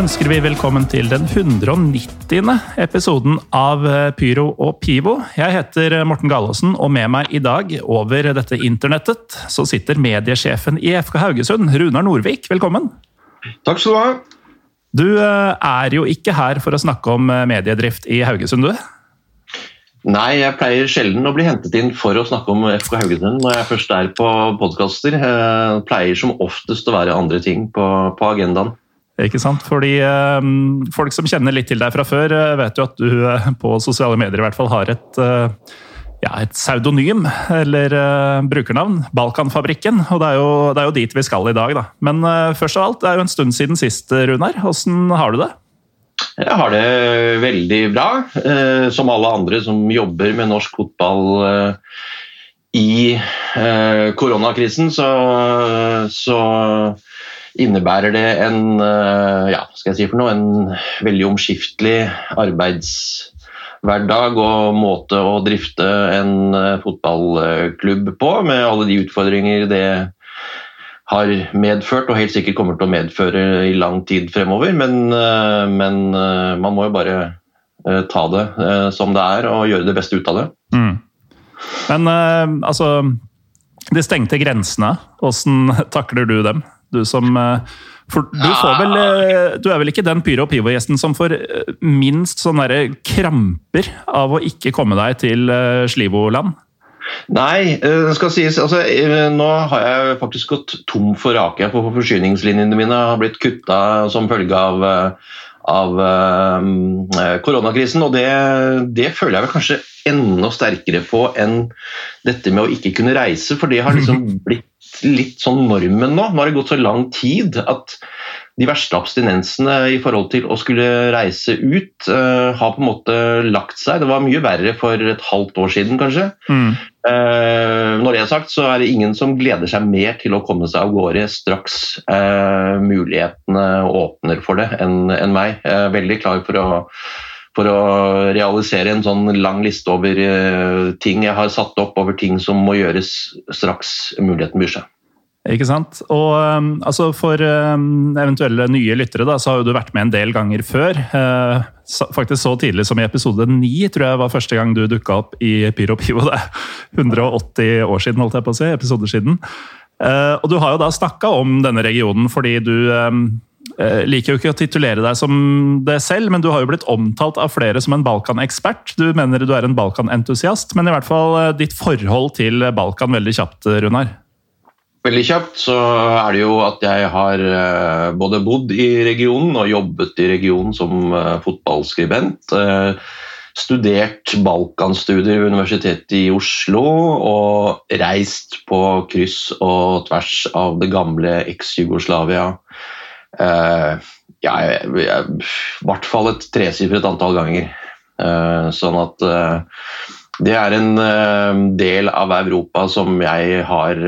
Ønsker vi velkommen til den 190. episoden av eh, Pyro og Pivo. Jeg heter Morten Galaasen, og med meg i dag over dette internettet så sitter mediesjefen i FK Haugesund, Runar Norvik. Velkommen. Takk skal du ha. Du eh, er jo ikke her for å snakke om eh, mediedrift i Haugesund, du? Nei, jeg pleier sjelden å bli hentet inn for å snakke om FK Haugesund når jeg først er på podkaster. Pleier som oftest å være andre ting på, på agendaen. Ikke sant? Fordi eh, Folk som kjenner litt til deg fra før, eh, vet jo at du eh, på sosiale medier i hvert fall har et, eh, ja, et pseudonym, eller eh, brukernavn. Balkanfabrikken. Og det er, jo, det er, jo, dit vi skal i dag, da. Men eh, først av alt, det er jo en stund siden sist, Runar. Åssen har du det? Jeg har det veldig bra. som alle andre som jobber med norsk fotball i koronakrisen, så, så innebærer det en, eh, ja, skal jeg si for noe, en veldig omskiftelig arbeidshverdag og måte å drifte en eh, fotballklubb på, med alle de utfordringer det har medført og helt sikkert kommer til å medføre i lang tid fremover. Men, eh, men man må jo bare ta det som det er og gjøre det beste ut av det. Mm. Men altså De stengte grensene, hvordan takler du dem? Du som eh, for du, vel, eh, du, er vel ikke den Pyro Pivo-gjesten som får eh, minst sånne kramper av å ikke komme deg til Slivoland? Nei, det skal sies altså, Nå har jeg faktisk gått tom for rake. på Forsyningslinjene mine har blitt kutta som følge av, av uh, koronakrisen. Og det, det, føler jeg vel kanskje enda sterkere på enn dette med å ikke kunne reise. For det har liksom blitt litt sånn normen nå. Nå har det gått så lang tid at de verste abstinensene i forhold til å skulle reise ut uh, har på en måte lagt seg. Det var mye verre for et halvt år siden, kanskje. Mm. Uh, når det er sagt, så er det ingen som gleder seg mer til å komme seg av gårde straks uh, mulighetene åpner for det, enn en meg. Jeg er veldig klar for å for å realisere en sånn lang liste over ting jeg har satt opp over ting som må gjøres straks muligheten byr seg. Ikke sant? Og um, altså For um, eventuelle nye lyttere da, så har jo du vært med en del ganger før. Uh, faktisk så tidlig som i episode 9 tror jeg var første gang du dukka opp i Pyro Pivo. Det er 180 år siden, holdt jeg på å si. Episoder siden. Uh, og du har jo da snakka om denne regionen fordi du um, Eh, liker jo ikke å titulere deg som det selv, men du har jo blitt omtalt av flere som en Balkan-ekspert. Du mener du er en Balkan-entusiast, men i hvert fall ditt forhold til Balkan veldig kjapt, Runar? Veldig kjapt så er det jo at jeg har eh, både bodd i regionen og jobbet i regionen som fotballskribent. Studert balkanstudier ved Universitetet i Oslo og reist på kryss og tvers av det gamle eks-Jugoslavia ja, i hvert fall et tresifret antall ganger. Sånn at det er en del av Europa som jeg har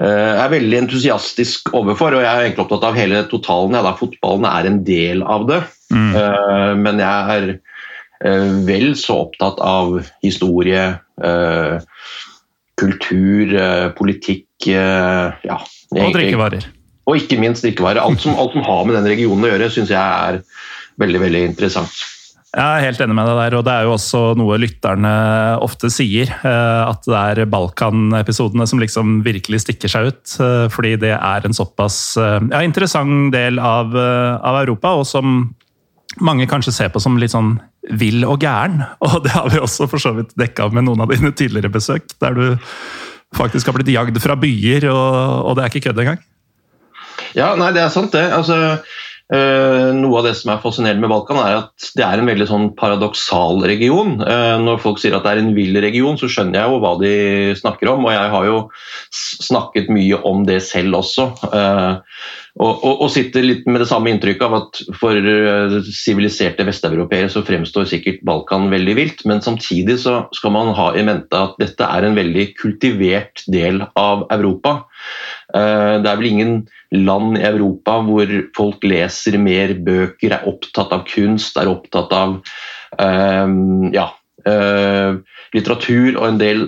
er veldig entusiastisk overfor, og jeg er egentlig opptatt av hele totalen. Ja, da Fotballen er en del av det, mm. men jeg er vel så opptatt av historie, kultur, politikk ja, Og drikkevarer. Og ikke minst drikkevarer. Alt som, alt som har med den regionen å gjøre, syns jeg er veldig, veldig interessant. Jeg er helt enig med deg der, og det er jo også noe lytterne ofte sier. Eh, at det er Balkan-episodene som liksom virkelig stikker seg ut. Eh, fordi det er en såpass eh, ja, interessant del av, av, Europa, og som mange kanskje ser på som litt sånn vill og gæren. Og det har vi også for så vidt dekka med noen av dine tidligere besøk, der du faktisk har blitt jagd fra byer, og, og det er ikke kødd engang. Ja, nei, det er sant, det. Altså, noe av det som er fascinerende med Balkan, er at det er en veldig sånn paradoksal region. Uh, når folk sier at det er en vill region, så skjønner jeg jo hva de snakker om. Og jeg har jo snakket mye om det selv også. Uh, og, og, og, sitter litt med det samme inntrykket av at for siviliserte vesteuropeere så fremstår sikkert Balkan veldig vilt, men samtidig så skal man ha i mente at dette er en veldig kultivert del av Europa. Det er vel ingen land i Europa hvor folk leser mer bøker, er opptatt av kunst, er opptatt av uh, ja, uh, litteratur og en del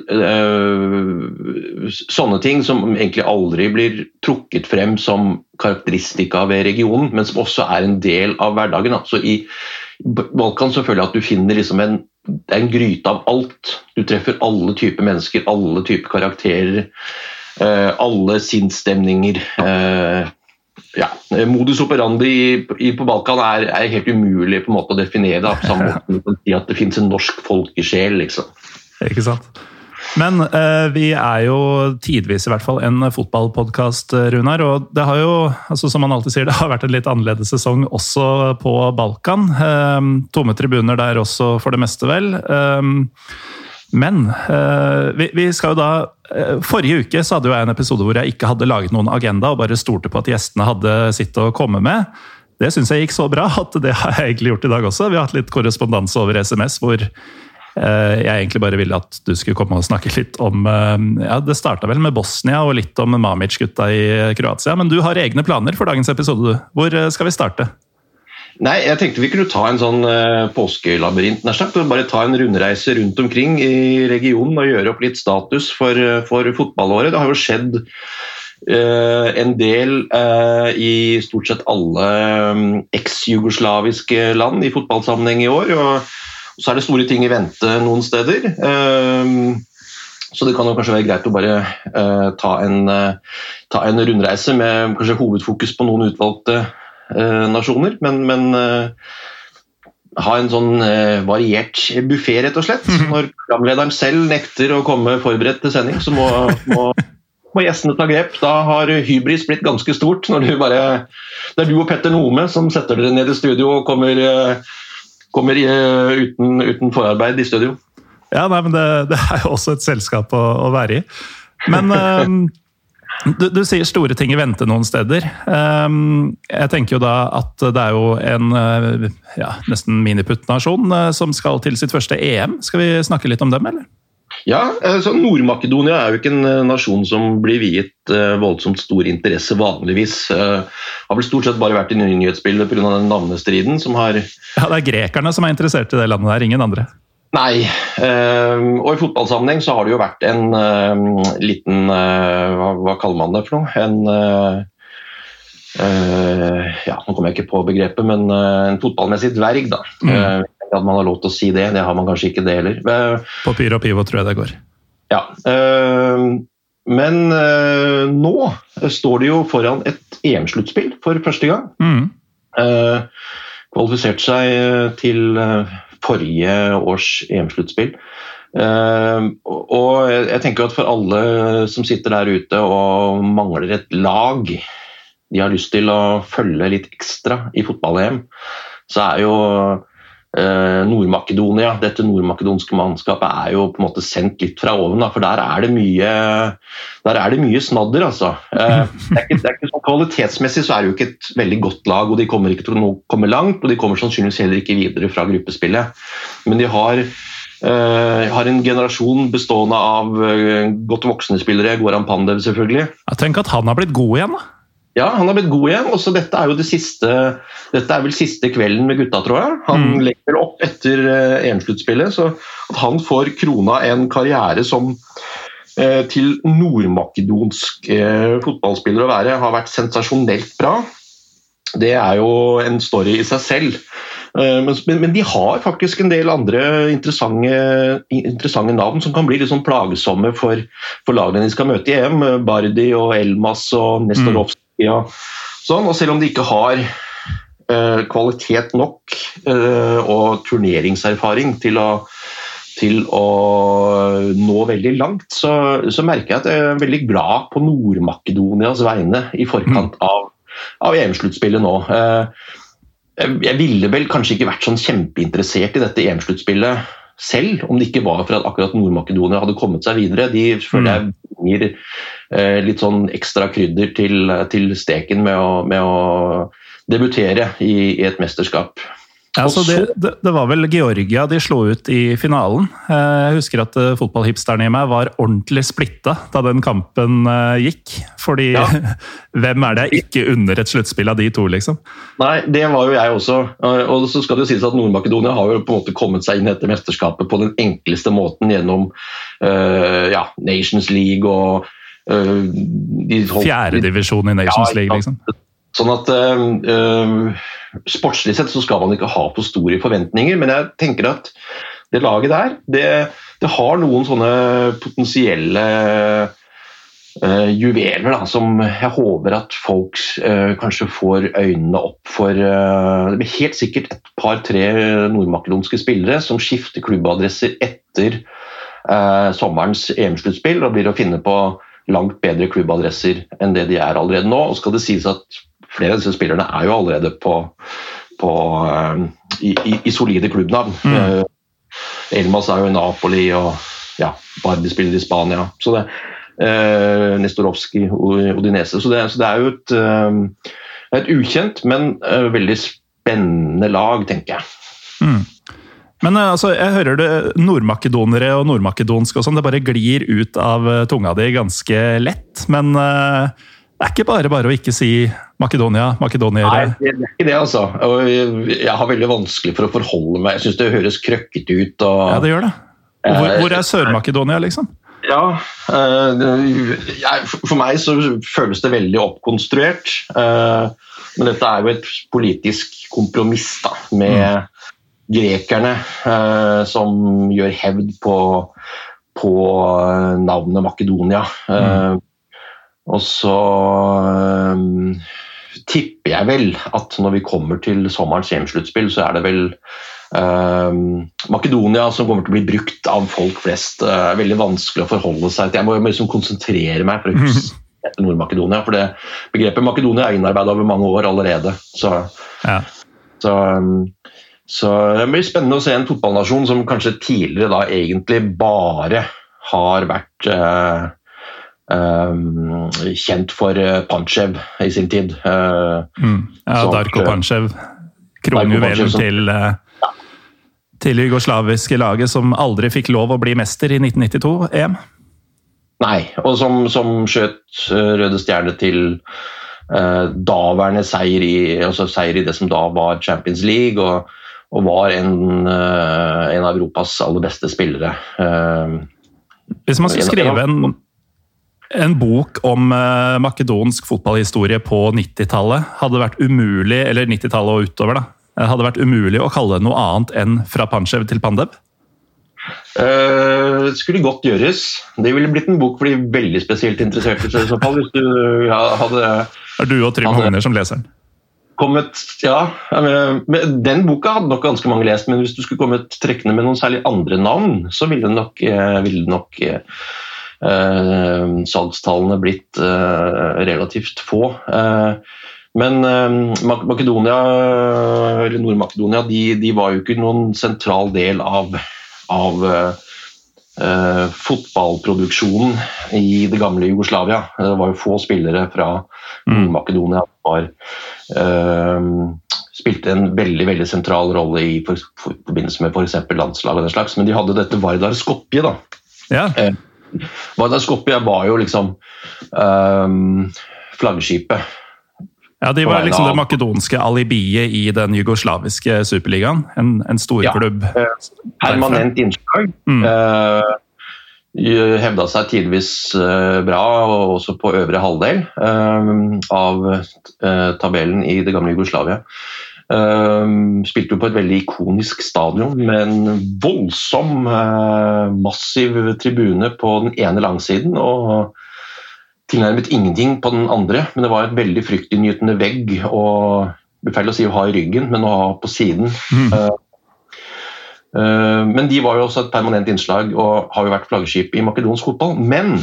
sånne ting som egentlig aldri blir trukket frem som karakteristika ved regionen, men som også er en del av hverdagen. Så I Balkan så føler jeg at du finner liksom en, en gryte av alt. Du treffer alle typer mennesker, alle typer karakterer, eh, alle sinnsstemninger. Eh, ja, Modus operandi på Balkan er, er, helt umulig på en måte å definere. Da, på samme måte som si at det finnes en norsk folkesjel. liksom. Ikke sant? Men eh, vi er jo tidvis i hvert fall en fotballpodkast, Runar. Og det har jo, altså, som man alltid sier, det har vært en litt annerledes sesong også på Balkan. Eh, tomme tribuner der også, for det meste, vel. Eh, men eh, vi, skal jo da eh, Forrige uke så hadde jo jeg en episode hvor jeg ikke hadde laget noen agenda og bare stolte på at gjestene hadde sitt å komme med. Det syns jeg gikk så bra at det har jeg egentlig gjort i dag også. Vi har hatt litt korrespondanse over SMS hvor Eh, jeg egentlig bare ville at du skulle komme og snakke litt om ja, Det starta vel med Bosnia og litt om Mamic-gutta i Kroatia. Men du har egne planer for dagens episode. Hvor skal vi starte? Nei, jeg tenkte vi kunne ta en sånn uh, påskelabyrint. Bare ta en rundreise rundt omkring i regionen og gjøre opp litt status for, for fotballåret. Det har jo skjedd uh, en del uh, i stort sett alle um, eks-jugoslaviske land i fotballsammenheng i år. og så er det store ting i vente noen steder. Uh, så det kan jo kanskje være greit å bare ta, en, ta, en, rundreise med kanskje hovedfokus på noen utvalgte nasjoner, men, men ha en sånn variert buffé, rett og slett. Mhm. Når programlederen selv nekter å komme forberedt til sending, så må, må, må gjestene ta grep. Da har hybris blitt ganske stort. når du bare, Det er du og Petter Nome som setter dere ned i studio og kommer kommer uten, uten, forarbeid i studio. Ja, nei, men det, det, er jo også et selskap å, å være i. Men du, du, sier store ting i vente noen steder. Um, jeg tenker jo da at det er jo en uh, ja, nesten miniputt-nasjon som skal til sitt første EM. Skal vi snakke litt om dem, eller? Ja, altså Nord-Makedonia er jo ikke en eh, nasjon som blir viet voldsomt stor interesse vanligvis. Det har vel stort sett bare vært i nyhetsbildet pga. den navnestriden som har Ja, Det er grekerne som er interessert i det landet der, ingen andre? Nei. Uh, og i fotballsammenheng så har det jo vært en liten hva, hva, kaller man det for noe? En ja, nå kommer jeg ikke på begrepet, men en fotballmessig dverg, da. Mm at man har lov til å si det. Det har man kanskje ikke det heller. Papir og Pivo tror jeg det går. Ja. Eh, men eh, nå står de jo foran et EM-sluttspill for første gang. Mm. kvalifisert seg til forrige års EM-sluttspill. og jeg tenker at for alle som sitter der ute og mangler et lag de har lyst til å følge litt ekstra i fotball-EM, så er jo Nord-Makedonia, dette nordmakedonske mannskapet er jo på en måte sendt litt fra oven. Da, for der er det mye, er det mye snadder, altså. Eh, det er ikke, det er ikke sånn Kvalitetsmessig så er det jo ikke et veldig godt lag, og de kommer ikke til å komme langt. Og de kommer sannsynligvis heller ikke videre fra gruppespillet. Men de har Uh, har en generasjon bestående av godt voksne spillere. Goran Pandev, selvfølgelig. Jeg tenker at han har blitt god igjen, da. Ja, han har blitt god igjen. Også dette er jo det siste Dette er vel siste kvelden med gutta, tror jeg. Han mm. legger opp etter uh, EM-sluttspillet, så at han får krona en karriere som uh, til nordmakedonsk uh, fotballspiller å være, har vært sensasjonelt bra. Det er jo en story i seg selv. Men, men, de har faktisk en del andre interessante, interessante navn som kan bli litt sånn plagsomme for, for lagene de skal møte i EM. Bardi og Elmas og Nestorovskij ja, sånn, og selv om de ikke har eh, kvalitet nok eh, og turneringserfaring til å, til å nå veldig langt, så, så, merker jeg at jeg er veldig glad på Nord-Makedonias vegne i forkant mm. av, av EM-sluttspillet nå. Eh, jeg ville vel kanskje ikke vært sånn kjempeinteressert i dette EM-sluttspillet selv, om det ikke var for at akkurat Nord-Makedonia hadde kommet seg videre. De føler jeg mm. gir eh, litt sånn ekstra krydder til, til steken med å, med å debutere i, i, et mesterskap. Altså det, det, var vel Georgia de slo ut i finalen. Eh, jeg husker at fotballhipsteren i meg var ordentlig splitta da den kampen eh, gikk. Fordi ja. hvem er det ikke under et sluttspill av de to, liksom? Nei, det var jo jeg også. Og så skal det jo sies at Nord-Makedonia har jo på en måte kommet seg inn i dette mesterskapet på den enkleste måten gjennom uh, ja, Nations League og uh, Fjerdedivisjon i Nations ja, League, liksom? Sånn at uh, Sportslig sett så skal man ikke ha for store forventninger, men jeg tenker at det laget der, det, det har noen sånne potensielle uh, juveler da, som jeg håper at folk uh, kanskje får øynene opp for. det blir helt sikkert et par-tre nordmakedonske spillere som skifter klubbadresser etter sommerens EM-sluttspill og blir å finne på langt bedre klubbadresser enn det de er allerede nå. Og skal det sies at flere av disse spillerne er jo allerede på, på uh, i, i, i, solide klubbnavn. Mm. Uh, Elmas er jo i Napoli, og ja, Bardi spiller i Spania. Så det, uh, Nestorovskij, Odinese. Så det, så det, er jo et, uh, et ukjent, men veldig spennende lag, tenker jeg. Mm. Men altså, jeg hører det nordmakedonere og nordmakedonsk og sånn, det bare glir ut av tunga di ganske lett. Men uh, det er ikke bare bare å ikke si Makedonia, makedoniere. Nei, det er ikke det, altså. Jeg har veldig vanskelig for å forholde meg. Jeg syns det høres krøkkete ut. Og... Ja, det gjør det. Hvor, hvor er Sør-Makedonia, liksom? Ja, uh, For meg så føles det veldig oppkonstruert. Uh, men dette er jo et politisk kompromiss da, med mm. grekerne, uh, som gjør hevd på, på navnet Makedonia. Mm. Og så um, tipper jeg vel at når vi kommer til sommerens EM-sluttspill, så er det vel um, Makedonia som kommer til å bli brukt av folk flest. Uh, veldig vanskelig å forholde seg til. Jeg må liksom konsentrere meg for å huske Nord-Makedonia. For det begrepet Makedonia er innarbeida over mange år allerede. Så, ja. så, um, så, det blir spennende å se en fotballnasjon som kanskje tidligere da egentlig bare har vært uh, kjent for uh, Panchev i sin tid. Uh, mm. Ja, Darko Panchev. Kronjuvelen til, til jugoslaviske laget som aldri fikk lov å bli mester i 1992-EM. Nei, og som, som skjøt Røde Stjerne til daværende seier i, altså seier i det som da var Champions League, og, og var en, en, av Europas aller beste spillere. Hvis man skulle skrive en en bok om uh, makedonsk fotballhistorie på 90-tallet hadde vært umulig eller 90-tallet og utover da, eh, hadde vært umulig å kalle det noe annet enn fra Panchev til Pandev? Uh, skulle godt gjøres. Det ville blitt en bok for de veldig spesielt interesserte. i så fall, hvis du ja, hadde... Er du og Trym Hogner som leser den? Kommet, ja, Den boka hadde nok ganske mange lest, men hvis du skulle kommet trekkende med noen særlig andre navn, så ville det nok, ville det nok Eh, salgstallene blitt eh, relativt få. Eh, men Makedonia, eller Nord-Makedonia de, de, var jo ikke noen sentral del av, av uh, fotballproduksjonen i det gamle Jugoslavia. Det var jo få spillere fra mm. Nord-Makedonia som uh, spilte en veldig veldig sentral rolle i for, for, forbindelse med f.eks. landslaget og den slags, men de hadde dette Vardar Skopje. da. Ja. Uh, Vardar Skopje var jo liksom um, flaggskipet. Ja, De var liksom det makedonske alibiet i den jugoslaviske superligaen. En, en storklubb. Ja, eh, permanent innslag. Mm. Uh, hevda seg tidvis uh, bra, og også på øvre halvdel uh, av tabellen i det gamle Jugoslavia. Uh, spilte jo på et veldig ikonisk stadion med en voldsom, uh, massiv tribune på den ene langsiden og tilnærmet ingenting på den andre. Men det var et veldig fryktinngytende vegg og feil å si å ha i ryggen, men å ha på siden. Mm. Uh, men de var jo også et permanent innslag og har jo vært flaggskip i makedonsk fotball. Men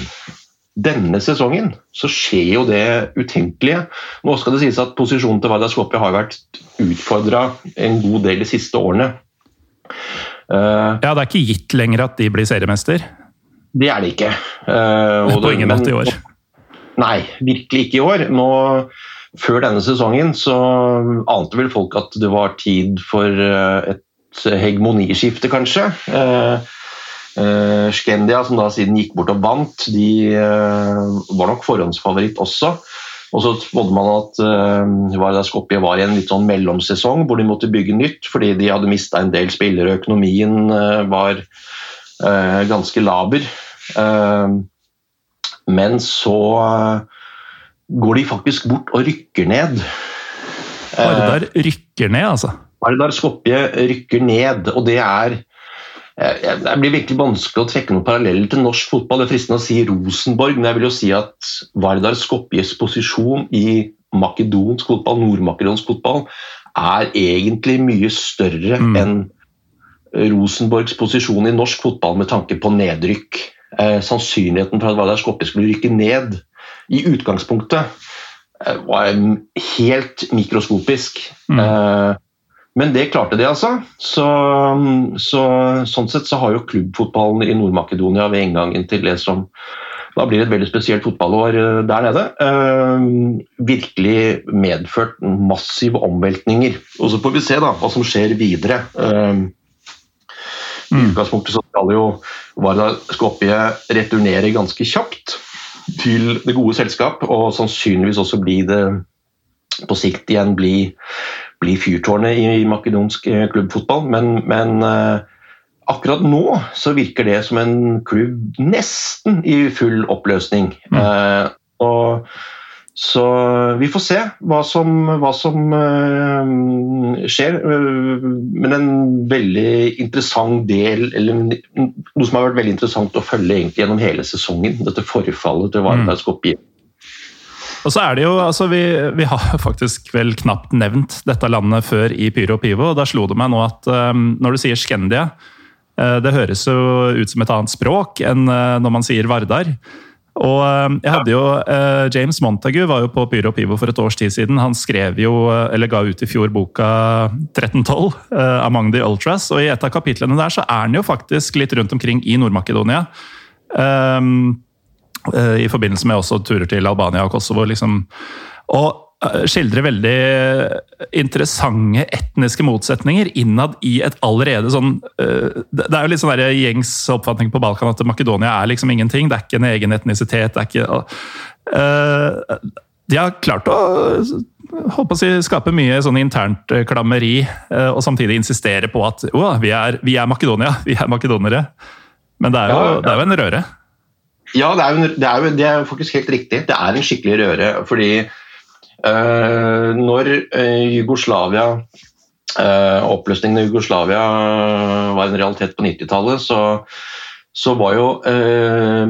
denne sesongen så skjer jo det utenkelige. Nå skal det sies at posisjonen til Vardar Skopje har vært utfordra en god del de siste årene. Uh, ja, Det er ikke gitt lenger at de blir seriemester? Det er det ikke. Uh, På ingen måte i år? Nei, virkelig ikke i år. Nå, før denne sesongen så ante vel folk at det var tid for uh, et hegemoniskifte, kanskje. Uh, Uh, Skendia, som da siden gikk bort og vant, de uh, var nok forhåndsfavoritt også. Og så spådde man at uh, Vardar Skopje var i en litt sånn mellomsesong hvor de måtte bygge nytt fordi de hadde mista en del spillere. Økonomien uh, var uh, ganske laber. men så går de faktisk bort og rykker ned. Vardar rykker ned, altså? Vardar Skopje rykker ned, og det er det blir virkelig vanskelig å trekke noen paralleller til norsk fotball. Det er fristende å si Rosenborg, men jeg vil jo si at Vardar Skopjes posisjon i makedonsk fotball, nordmakedonsk fotball, er egentlig mye større mm. enn Rosenborgs posisjon i norsk fotball med tanke på nedrykk. Eh, sannsynligheten for at Vardar Skopje skulle rykke ned i utgangspunktet eh, var helt mikroskopisk. Mm. Eh, men det klarte de, altså. Så, så, sånn sett så har jo klubbfotballen i Nord-Makedonia ved inngangen til det som da blir det et veldig spesielt fotballår eh, der nede. Uh, virkelig medført massive omveltninger. Og så får vi se da, hva som skjer videre. Uh, I mm. utgangspunktet så skal jo Varda Skopje returnere ganske kjapt til det gode selskap, og sannsynligvis også bli det på sikt igjen bli bli fyrtårnet i makedonsk eh, klubbfotball. Men, men uh, akkurat nå så virker det som en klubb nesten i full oppløsning. Mm. Eh, og, så vi får se hva som, hva som uh, skjer. Men en veldig interessant del, eller noe som har vært veldig interessant å følge egentlig gjennom hele sesongen. Dette forfallet til Vardar mm. Og så er det jo, altså vi, vi, har faktisk vel knapt nevnt dette landet før i Pyro og Pivo. og Da slo det meg nå at um, når du sier Skendia, uh, det høres jo ut som et annet språk enn uh, når man sier Vardar. Og uh, jeg hadde jo, James Montagu var jo på Pyro og Pivo for et års tid siden. Han skrev jo, eller ga ut i fjor boka 1312, 'Among the Ultras'. og I et av kapitlene der så er han jo faktisk litt rundt omkring i Nord-Makedonia. Um, Eh, i forbindelse med også turer til Albania og Kosovo. Liksom. Og eh, skildrer veldig interessante etniske motsetninger innad i et allerede sånn eh, Det er jo litt sånn der gjengs oppfatning på Balkan at Makedonia er liksom ingenting. Det er ikke en egen etnisitet. det er ikke... De har klart å, å si, skape mye sånn internt klammeri, og samtidig insistere på at vi, er, vi er Makedonia, vi er makedonere. Men det er jo. Det er jo en røre. Ja, det er, jo, det, er jo, det er, faktisk helt riktig. Det er en skikkelig røre. Fordi uh, når uh, Jugoslavia uh, Oppløsningen av Jugoslavia var en realitet på 90-tallet, så, så, var jo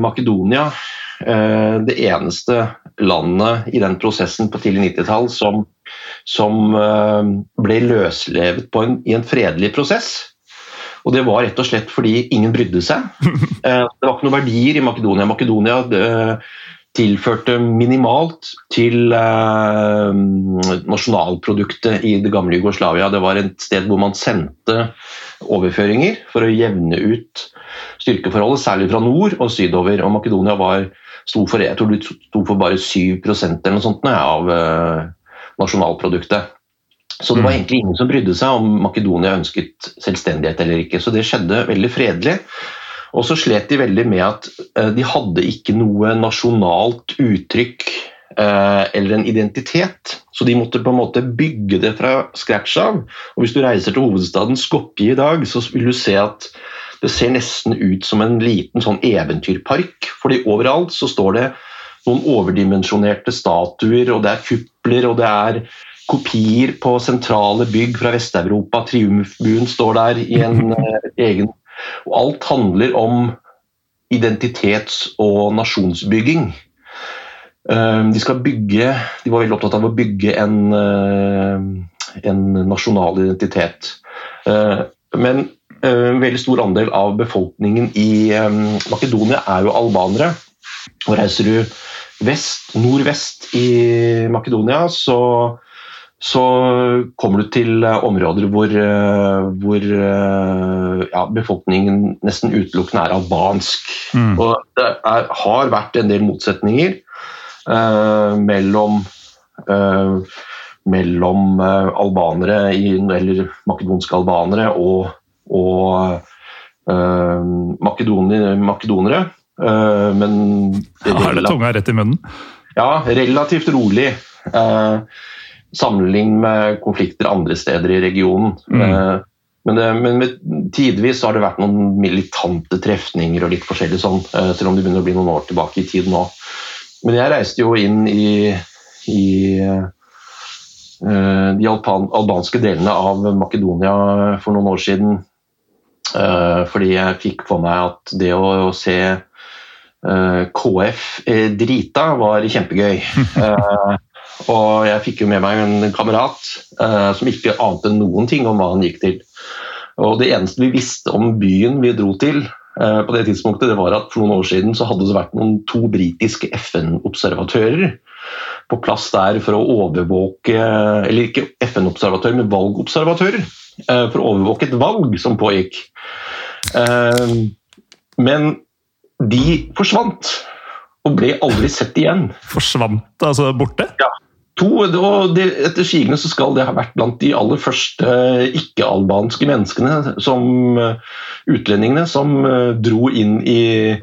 Makedonia det eneste landet i den prosessen på tidlig 90-tall som, som ble løslevet en, i en fredelig prosess. Og det var rett og slett fordi ingen brydde seg. Eh, det var ikke noen verdier i Makedonia. Makedonia eh, tilførte minimalt til eh, nasjonalproduktet i det gamle Jugoslavia. Det var et sted hvor man sendte overføringer for å jevne ut styrkeforholdet, særlig fra nord og sydover. Og Makedonia var, sto for, jeg tror det sto for bare 7 eller noe sånt av nasjonalproduktet. Så det var mm. egentlig ingen som brydde seg om Makedonia ønsket selvstendighet eller ikke. Så det skjedde veldig fredelig. Og så slet de veldig med at eh, de hadde ikke noe nasjonalt uttrykk eh, eller en identitet. Så de måtte på en måte bygge det fra scratch av. Og hvis du reiser til hovedstaden Skopje i dag, så vil du se at det ser nesten ut som en liten sånn eventyrpark. fordi overalt så står det noen overdimensjonerte statuer, og det er kupler, og det er kopier på sentrale bygg fra Vest-Europa. Triumfbuen står der i en uh, egen Og alt handler om identitets- og nasjonsbygging. Uh, de skal bygge De var veldig opptatt av å bygge en, uh, en nasjonal identitet. men en veldig stor andel av befolkningen i Makedonia er jo albanere. Og reiser du vest, nordvest i Makedonia, så så kommer du til eh, områder hvor, eh, hvor eh, ja, befolkningen nesten utelukkende er albansk. Mm. Og det er, har vært en del motsetninger eh, mellom eh, mellom albanere, i, eller makedonske albanere og, og makedonere. makedonere. men Har det tunga rett i munnen? Ja, relativt rolig. Uh, sammenlignet med konflikter andre steder i regionen. Mm. Eh, men, det, men tidvis har det vært noen militante trefninger og litt forskjellig sånn, eh, selv om det begynner å bli noen år tilbake i tid nå. Men jeg reiste jo inn i i de albanske delene av Makedonia for noen år siden. Fordi jeg fikk for meg at det å se KF drita var kjempegøy. Og jeg fikk jo med meg en kamerat uh, som ikke ante noen ting om hva han gikk til. Og Det eneste vi visste om byen vi dro til, uh, på det tidspunktet, det var at for noen år siden så hadde det vært noen to britiske FN-observatører på plass der for å overvåke Eller ikke FN-observatører, men valgobservatører. Uh, for å overvåke et valg som pågikk. Men de forsvant og ble aldri sett igjen. Forsvant altså borte? Ja. To, og det, Etter sigende så skal det ha vært blant de aller første ikke-albanske menneskene, som uh, utlendingene, som uh, dro inn i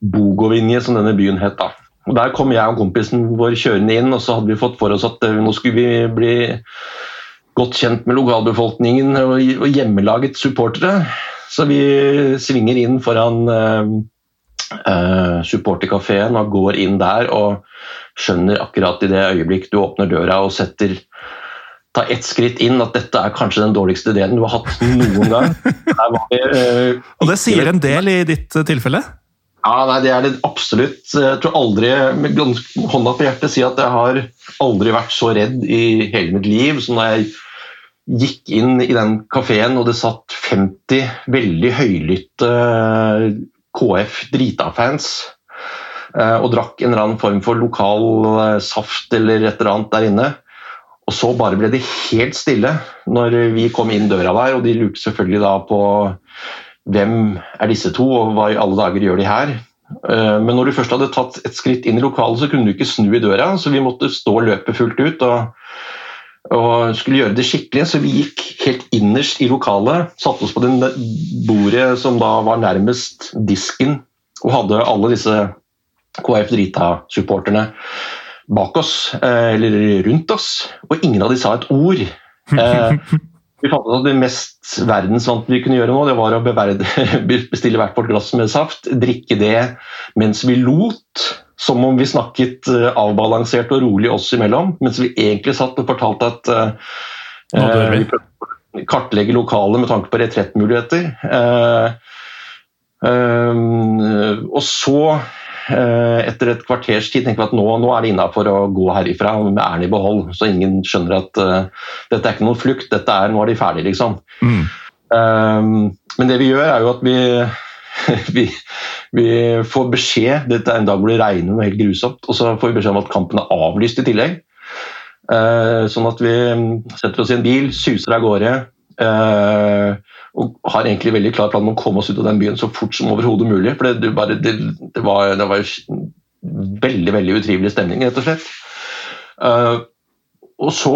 Bogovinje, som denne byen het. da. Og Der kom jeg og kompisen vår kjørende inn, og så hadde vi fått for oss at uh, nå skulle vi bli godt kjent med lokalbefolkningen og hjemmelaget supportere. Så vi svinger inn foran uh, supporterkafeen og går inn der og skjønner akkurat i det øyeblikk du åpner døra og setter ta ett skritt inn at dette er kanskje den dårligste ideen du har hatt noen gang. Det, uh, og det sier en del i ditt uh, tilfelle? Ja, nei, det er det absolutt. Jeg tror aldri, med hånda på hjertet, si at jeg har aldri vært så redd i hele mitt liv som da jeg gikk inn i den kafeen og det satt 50 veldig høylytte KF Drita-fans eh, og drakk en eller annen form for lokal eh, saft eller et eller annet der inne. Og så bare ble det helt stille når vi kom inn døra der, og de lurte selvfølgelig da på hvem er disse to, og hva i alle dager gjør de her? Eh, men når du først hadde tatt et skritt inn i lokalet, så kunne du ikke snu i døra, så vi måtte stå løpet fullt ut. og og skulle gjøre det skikkelig, så vi gikk helt innerst i lokalet. Satte oss på det bordet som da var nærmest disken, og hadde alle disse KF Drita-supporterne bak oss, eh, eller rundt oss, og ingen av de sa et ord. Eh, vi fant ut at Det mest verdensvante vi kunne gjøre nå, det var å beverde, bestille hvert vårt glass med saft, drikke det mens vi lot som om vi snakket eh, avbalansert og rolig oss imellom, mens vi egentlig satt og fortalte at uh, vi prøvde å kartlegge lokalet med tanke på retrettmuligheter. Uh, uh, og så, etter et kvarters tid, tenker vi at nå, nå er det innafor å gå herifra med æren i behold, så ingen skjønner at dette er ikke noen flukt, dette er, nå er de ferdige, liksom. Mm. men det vi gjør, er jo at vi vi, vi, får beskjed Dette er en dag hvor det regner noe helt grusomt. Og så får vi beskjed om at kampen er avlyst i tillegg. Uh, sånn at vi setter oss i en bil, suser av gårde. Uh, og har egentlig veldig klar plan om å komme oss ut av den byen så fort som overhodet mulig. For det, det, bare, det, det var, var veldig veldig utrivelig stemning, rett og slett. Uh, og så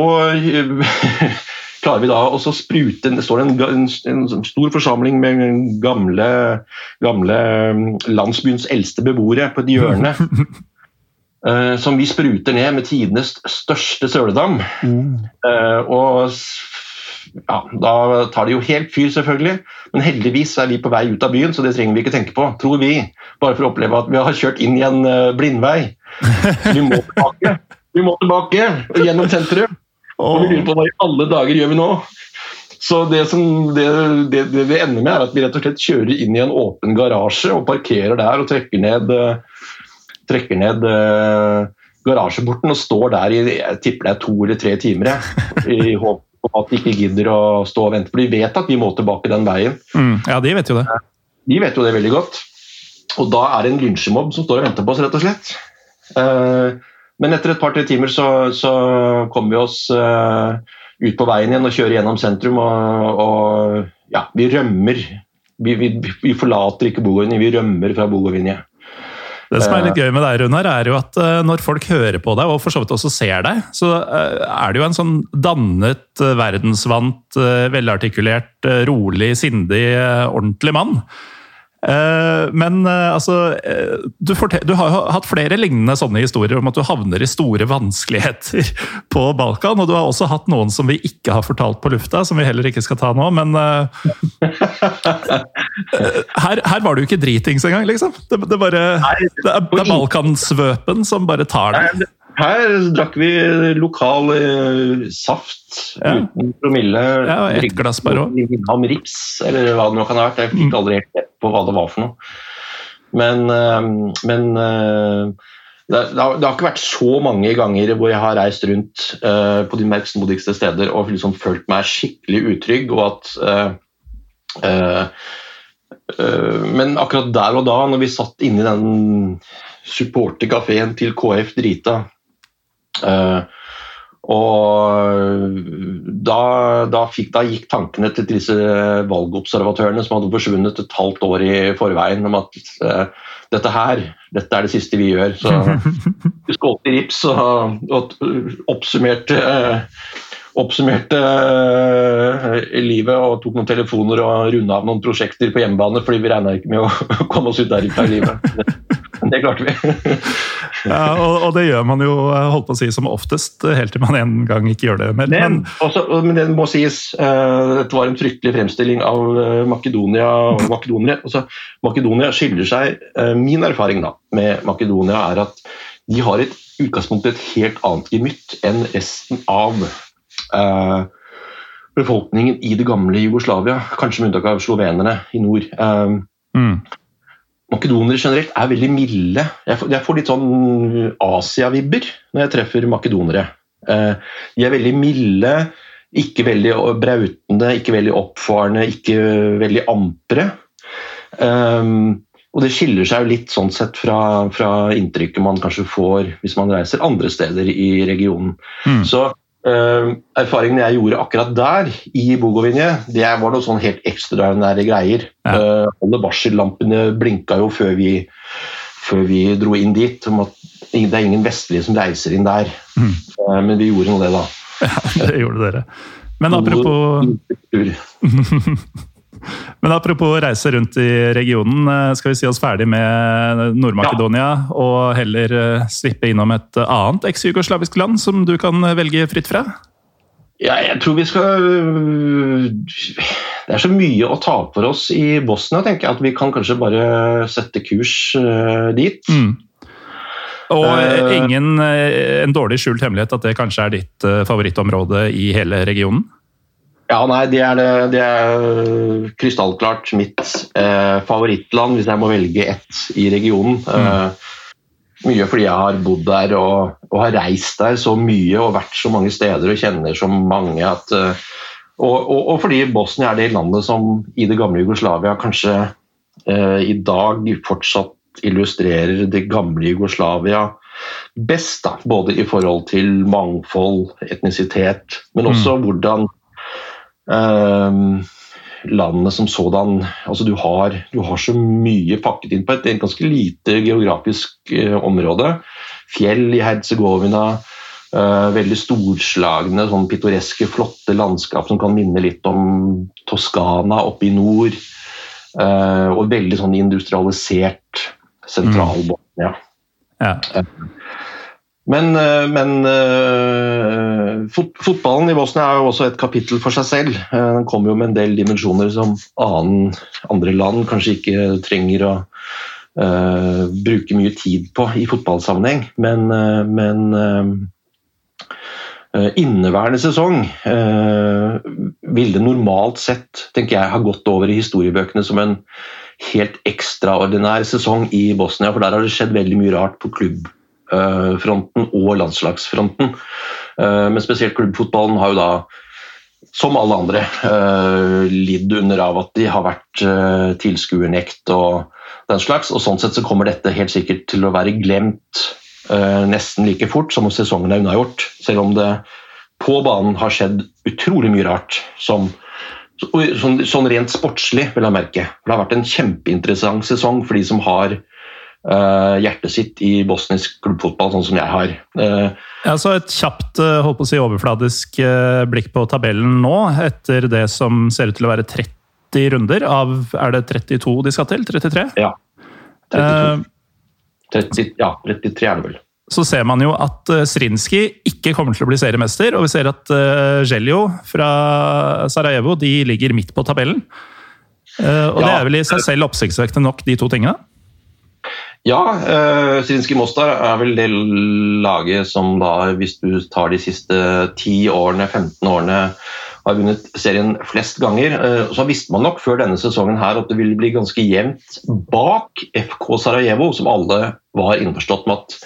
klarer vi da å sprute Det står en, en, en, stor forsamling med gamle, gamle mm, landsbyens eldste beboere på et hjørne. uh, som vi spruter ned med tidenes største søledam. Mm. Uh, og ja, da tar det jo helt fyr, selvfølgelig. Men heldigvis er vi på vei ut av byen, så det trenger vi ikke tenke på, tror vi. Bare for å oppleve at vi har kjørt inn i en uh, blindvei. Så vi må tilbake. Vi må tilbake gjennom sentrum. Og vi lurer på hva i alle dager gjør vi nå? Så det, som, det, det, det, vi ender med, er at vi rett og slett kjører inn i en åpen garasje og parkerer der og trekker ned, trekker ned uh, garasjeporten og står der i jeg tipper det er to eller tre timer. I håp om at de ikke gidder å stå og vente. For de vet at vi må tilbake den veien. Mm, ja, de vet jo det. De vet jo det veldig godt. Og da er det en lynsjemobb som står og venter på oss, rett og slett. Uh, men etter et par-tre timer så, så kommer vi oss uh, ut på veien igjen og kjører gjennom sentrum. Og, og ja, vi rømmer. Vi, vi, vi forlater ikke Bogovinje, vi rømmer fra Bogovinje. Det som er litt gøy med deg, Runar, er jo at uh, når folk hører på deg, og for så vidt også ser deg, så uh, er du jo en sånn dannet, verdensvant, velartikulert, rolig, sindig, ordentlig mann. Eh, men eh, altså eh, du, du, har hatt flere lignende sånne historier om at du havner i store vanskeligheter på Balkan. Og du har også hatt noen som vi ikke har fortalt på lufta, som vi heller ikke skal ta nå. Men her, her var du ikke dritings engang, liksom. Det, det, bare, det er, det er Balkansvøpen som bare tar deg. Her drakk vi lokal uh, saft ja. uten promille. Ja, og ett glass bare òg. Om rips, eller hva det nå kan ha vært. Jeg fikk mm. aldri helt på hva det var for noe. Men, uh, men uh, det, det, har, det, har, ikke vært så mange ganger hvor jeg har reist rundt uh, på de merksmodigste steder og liksom følt meg skikkelig utrygg. og at uh, uh, Men akkurat der og da, når vi satt inne i den supporterkafeen til KF Drita og da, da, fikk, da, gikk tankene til disse valgobservatørene som hadde forsvunnet et halvt år i forveien, om at dette her, dette er det siste vi gjør. Så vi skålte i rips og, og oppsummerte, oppsummerte uh, livet og tok noen telefoner og runda av noen prosjekter på hjemmebane fordi vi regna ikke med å komme oss ut derifra i livet. Det klarte vi. ja, og, og, det gjør man jo holdt på å si som oftest, helt til man en gang ikke gjør det mer. Men, også, men det må sies, uh, dette var en fryktelig fremstilling av uh, Makedonia. og makedonere. altså, Makedonia skiller seg uh, Min erfaring da, med Makedonia er at de har et utgangspunkt et helt annet gemytt enn resten av befolkningen i det gamle Jugoslavia, kanskje med unntak av slovenerne i nord. Mm makedonere generelt er veldig milde. Jeg får, jeg får litt sånn Asia-vibber når jeg treffer makedonere. Eh, de er veldig milde, ikke veldig brautende, ikke veldig oppfarende, ikke veldig ampre. Og det skiller seg jo litt sånn sett fra, fra, inntrykket man kanskje får hvis man reiser andre steder i regionen. Mm. Så Uh, erfaringene jeg gjorde akkurat der, i Bogovinje, det var noe sånn helt ekstraordinære greier. Ja. Uh, alle varsellampene blinka jo før vi, før vi, dro inn dit. om at Det er ingen vestlige som reiser inn der. Mm. Uh, men vi gjorde nå det, da. Ja, det gjorde dere. Men apropos Men apropos reise rundt i regionen, eh, skal vi si oss ferdig med Nord-Makedonia ja. og heller eh, slippe innom et annet eks-jugoslavisk land som du kan velge fritt fra? Ja, jeg tror vi skal Det er så mye å ta for oss i Bosnia, tenker jeg, at vi kan kanskje bare sette kurs dit. Mm. Og ingen, en dårlig skjult hemmelighet at det kanskje er ditt favorittområde i hele regionen? Ja, nei, det er, det, er krystallklart mitt eh, favorittland hvis jeg må velge ett i regionen. Mm. Eh, mye fordi jeg har bodd der og, og, har reist der så mye og vært så mange steder og kjenner så mange at eh, og, og, og, fordi Bosnia er det landet som i det gamle Jugoslavia kanskje eh, i dag fortsatt illustrerer det gamle Jugoslavia best. Da. Både i forhold til mangfold, etnisitet, men også mm. hvordan Ehm, landene som sådan altså du har, du har, så mye pakket inn på et, et ganske lite geografisk eh, område. Fjell i Herzegovina, eh, veldig storslagne, sånn pittoreske, flotte landskap som kan minne litt om Toskana oppe i nord. Eh, og veldig sånn industrialisert sentral-Bosnia. Mm. Ja. Men, eh, men uh, fot fotballen i Bosnia er jo også et kapittel for seg selv. Uh, den kommer jo med en del dimensjoner som annen, andre land kanskje ikke trenger å uh, bruke mye tid på i fotballsammenheng. Men, men inneværende sesong vil det normalt sett tenker jeg, ha gått over i historiebøkene som en helt ekstraordinær sesong i Bosnia. For der har det skjedd veldig mye rart på klubb Eh, fronten og landslagsfronten. Eh, men spesielt klubbfotballen har jo da, som alle andre, eh, lidd under av at de har vært tilskuernekt og den slags. Og sånn sett så kommer dette helt sikkert til å være glemt nesten like fort som om sesongen er unnagjort. Selv om det på banen har skjedd utrolig mye rart som Sånn, sånn, rent sportslig, vil jeg merke. Det har vært en kjempeinteressant sesong for de som har hjertet sitt i bosnisk klubbfotball, sånn som jeg har. Uh, ja, så Et kjapt uh, holdt på å si, overfladisk blikk på tabellen nå, etter det som ser ut til å være 30 runder av Er det 32 de skal til? 33? Ja. 32. 30, ja, 33 er det vel. Så ser man jo at Srinski ikke kommer til å bli seriemester, og vi ser at Gelio fra Sarajevo de ligger midt på tabellen. Og ja, Det er vel i seg selv oppsiktsvekkende nok, de to tingene? Ja, uh, Zrinskij Mostar er vel det laget som da, hvis du tar de siste 10 årene, 15 årene, har vunnet serien flest ganger. Uh, så visste man nok før denne sesongen her at det ville bli ganske jevnt bak FK Sarajevo, som alle var innforstått med at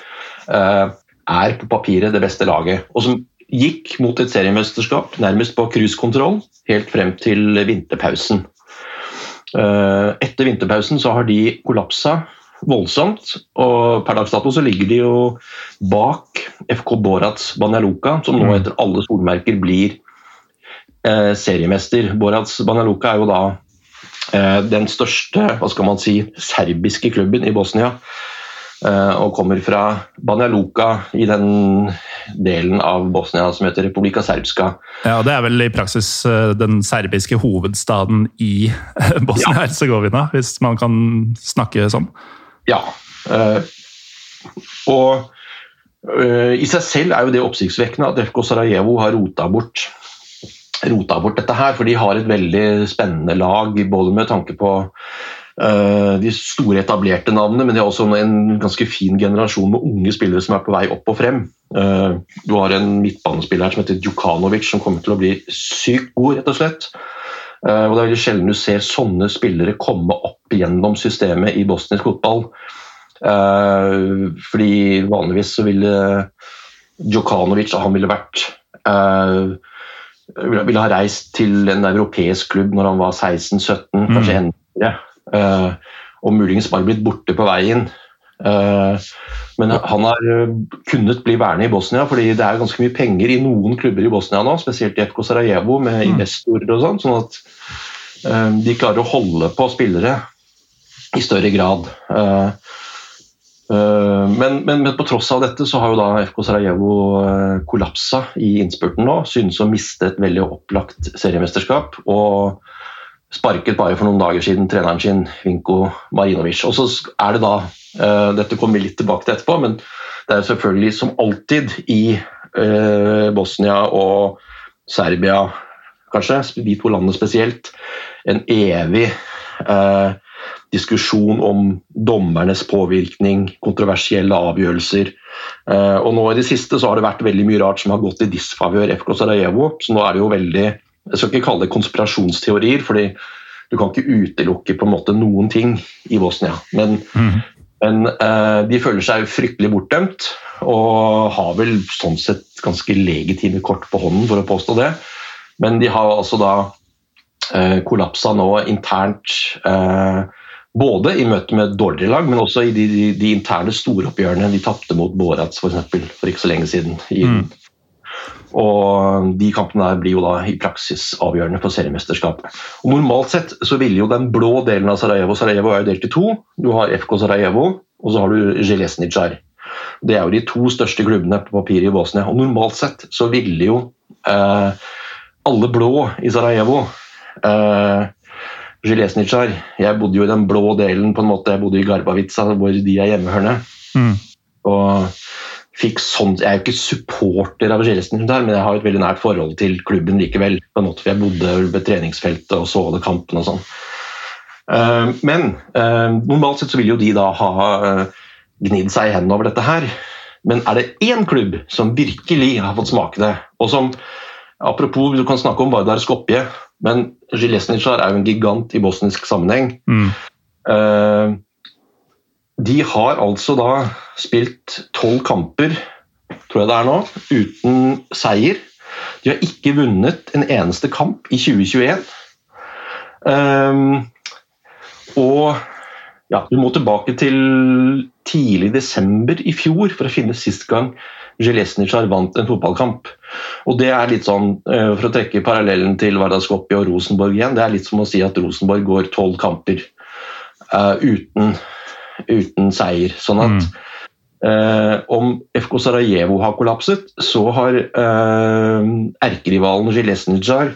uh, er på papiret det beste laget. Og som gikk mot et seriemesterskap nærmest på cruisekontroll helt frem til vinterpausen. Etter vinterpausen så har de kollapsa voldsomt. Og per dags dato så ligger de jo bak FK Borats Banjaluka, som nå mm. etter alle solmerker blir eh, seriemester. Borats Banjaluka er jo da eh, den største hva skal man si, serbiske klubben i Bosnia. Eh, og kommer fra Banjaluka i den delen av Bosnia som heter Republika Serbska. Ja, Det er vel i praksis eh, den serbiske hovedstaden i Bosnia-Hercegovina, ja. hvis man kan snakke sånn? Ja. Uh, og uh, i seg selv er jo det oppsiktsvekkende at FK Sarajevo har rota bort, rota bort dette her, for de har et veldig spennende lag, både med tanke på uh, de store etablerte navnene, men de har også en ganske fin generasjon med unge spillere som er på vei opp og frem. Du har en midtbanespiller som heter Djukanovic, som kommer til å bli sykt god, rett og slett. Eh, og Det er veldig sjelden du ser sånne spillere komme opp gjennom systemet i bosnisk fotball. Eh, fordi vanligvis så ville Djokanovic han ville vært eh, ville ha reist til en europeisk klubb når han var 16-17, mm. kanskje enda mer. Og muligens bare blitt borte på veien. Men han har kunnet bli værende i Bosnia, fordi det er ganske mye penger i noen klubber i Bosnia nå, spesielt i FK Sarajevo med mm. investorer og sånn. sånn at Eh, de klarer å holde på spillere i større grad. Eh, eh, men, men, men, på tross av dette så har jo da FK Sarajevo kollapsa i innspurten nå. Synes å miste et veldig opplagt seriemesterskap. Og sparket bare for noen dager siden treneren sin, Vinko Marinovic. Og så er det da Dette kommer vi litt tilbake til etterpå, men det er selvfølgelig som alltid i Bosnia og Serbia kanskje, de to landene spesielt, en evig uh, diskusjon om dommernes påvirkning, kontroversielle avgjørelser. Og nå I det siste så har det vært veldig mye rart som har gått i disfavør FK Sarajevo. Så nå er det jo veldig Jeg skal ikke kalle det konspirasjonsteorier, fordi du kan ikke utelukke på en måte noen ting i Bosnia. Men, mm. men eh, de føler seg fryktelig bortdømt, og har vel sånn sett ganske legitime kort på hånden, for å påstå det. Men de har altså da eh, kollapsa nå internt. Eh, både i møte med dårligere lag, men også i de, de, de interne storoppgjørene de tapte mot Borats for, eksempel, for ikke så lenge siden. i Mm. Og De kampene der blir jo da i praksis avgjørende for seriemesterskapet. Og Normalt sett så ville jo den blå delen av Sarajevo Sarajevo er jo delt i to. Du har FK Sarajevo, og så har du Jelesnicar. Det er jo de to største klubbene på papiret i Bosnia. Og Normalt sett så ville jo eh, alle blå i Sarajevo. eh, Železnicar. Jeg bodde jo i den blå delen, på en måte. Jeg bodde i Garbavica, hvor de er hjemmehørende. Mm. Og fikk sånn, Jeg er jo ikke supporter av Železnicar, men jeg har et veldig nært forhold til klubben likevel. på en måte, for Jeg bodde ved treningsfeltet og så alle kampene og sånn. Uh, men uh, normalt sett så vil jo de da ha uh, gnidd seg i hendene over dette her. Men er det én klubb som virkelig har fått smake det, og som Apropos, du kan snakke om Vardar Skopje, men Zjilesnitsjar er jo en gigant i bosnisk sammenheng. Mm. De har altså da spilt tolv kamper, tror jeg det er nå, uten seier. De har ikke vunnet en eneste kamp i 2021. Um, eh, og ja, du må tilbake til tidlig desember i fjor for å finne sist gang Zjelesnitsjar vant en fotballkamp. Og det er litt sånn, eh, For å trekke parallellen til Vardaskoppi og Rosenborg igjen, det er litt som å si at Rosenborg går tolv kamper uh, uten, uten, seier. Sånn at mm. eh, om FK Sarajevo har kollapset, så har eh, erkerivalen Jelesnicar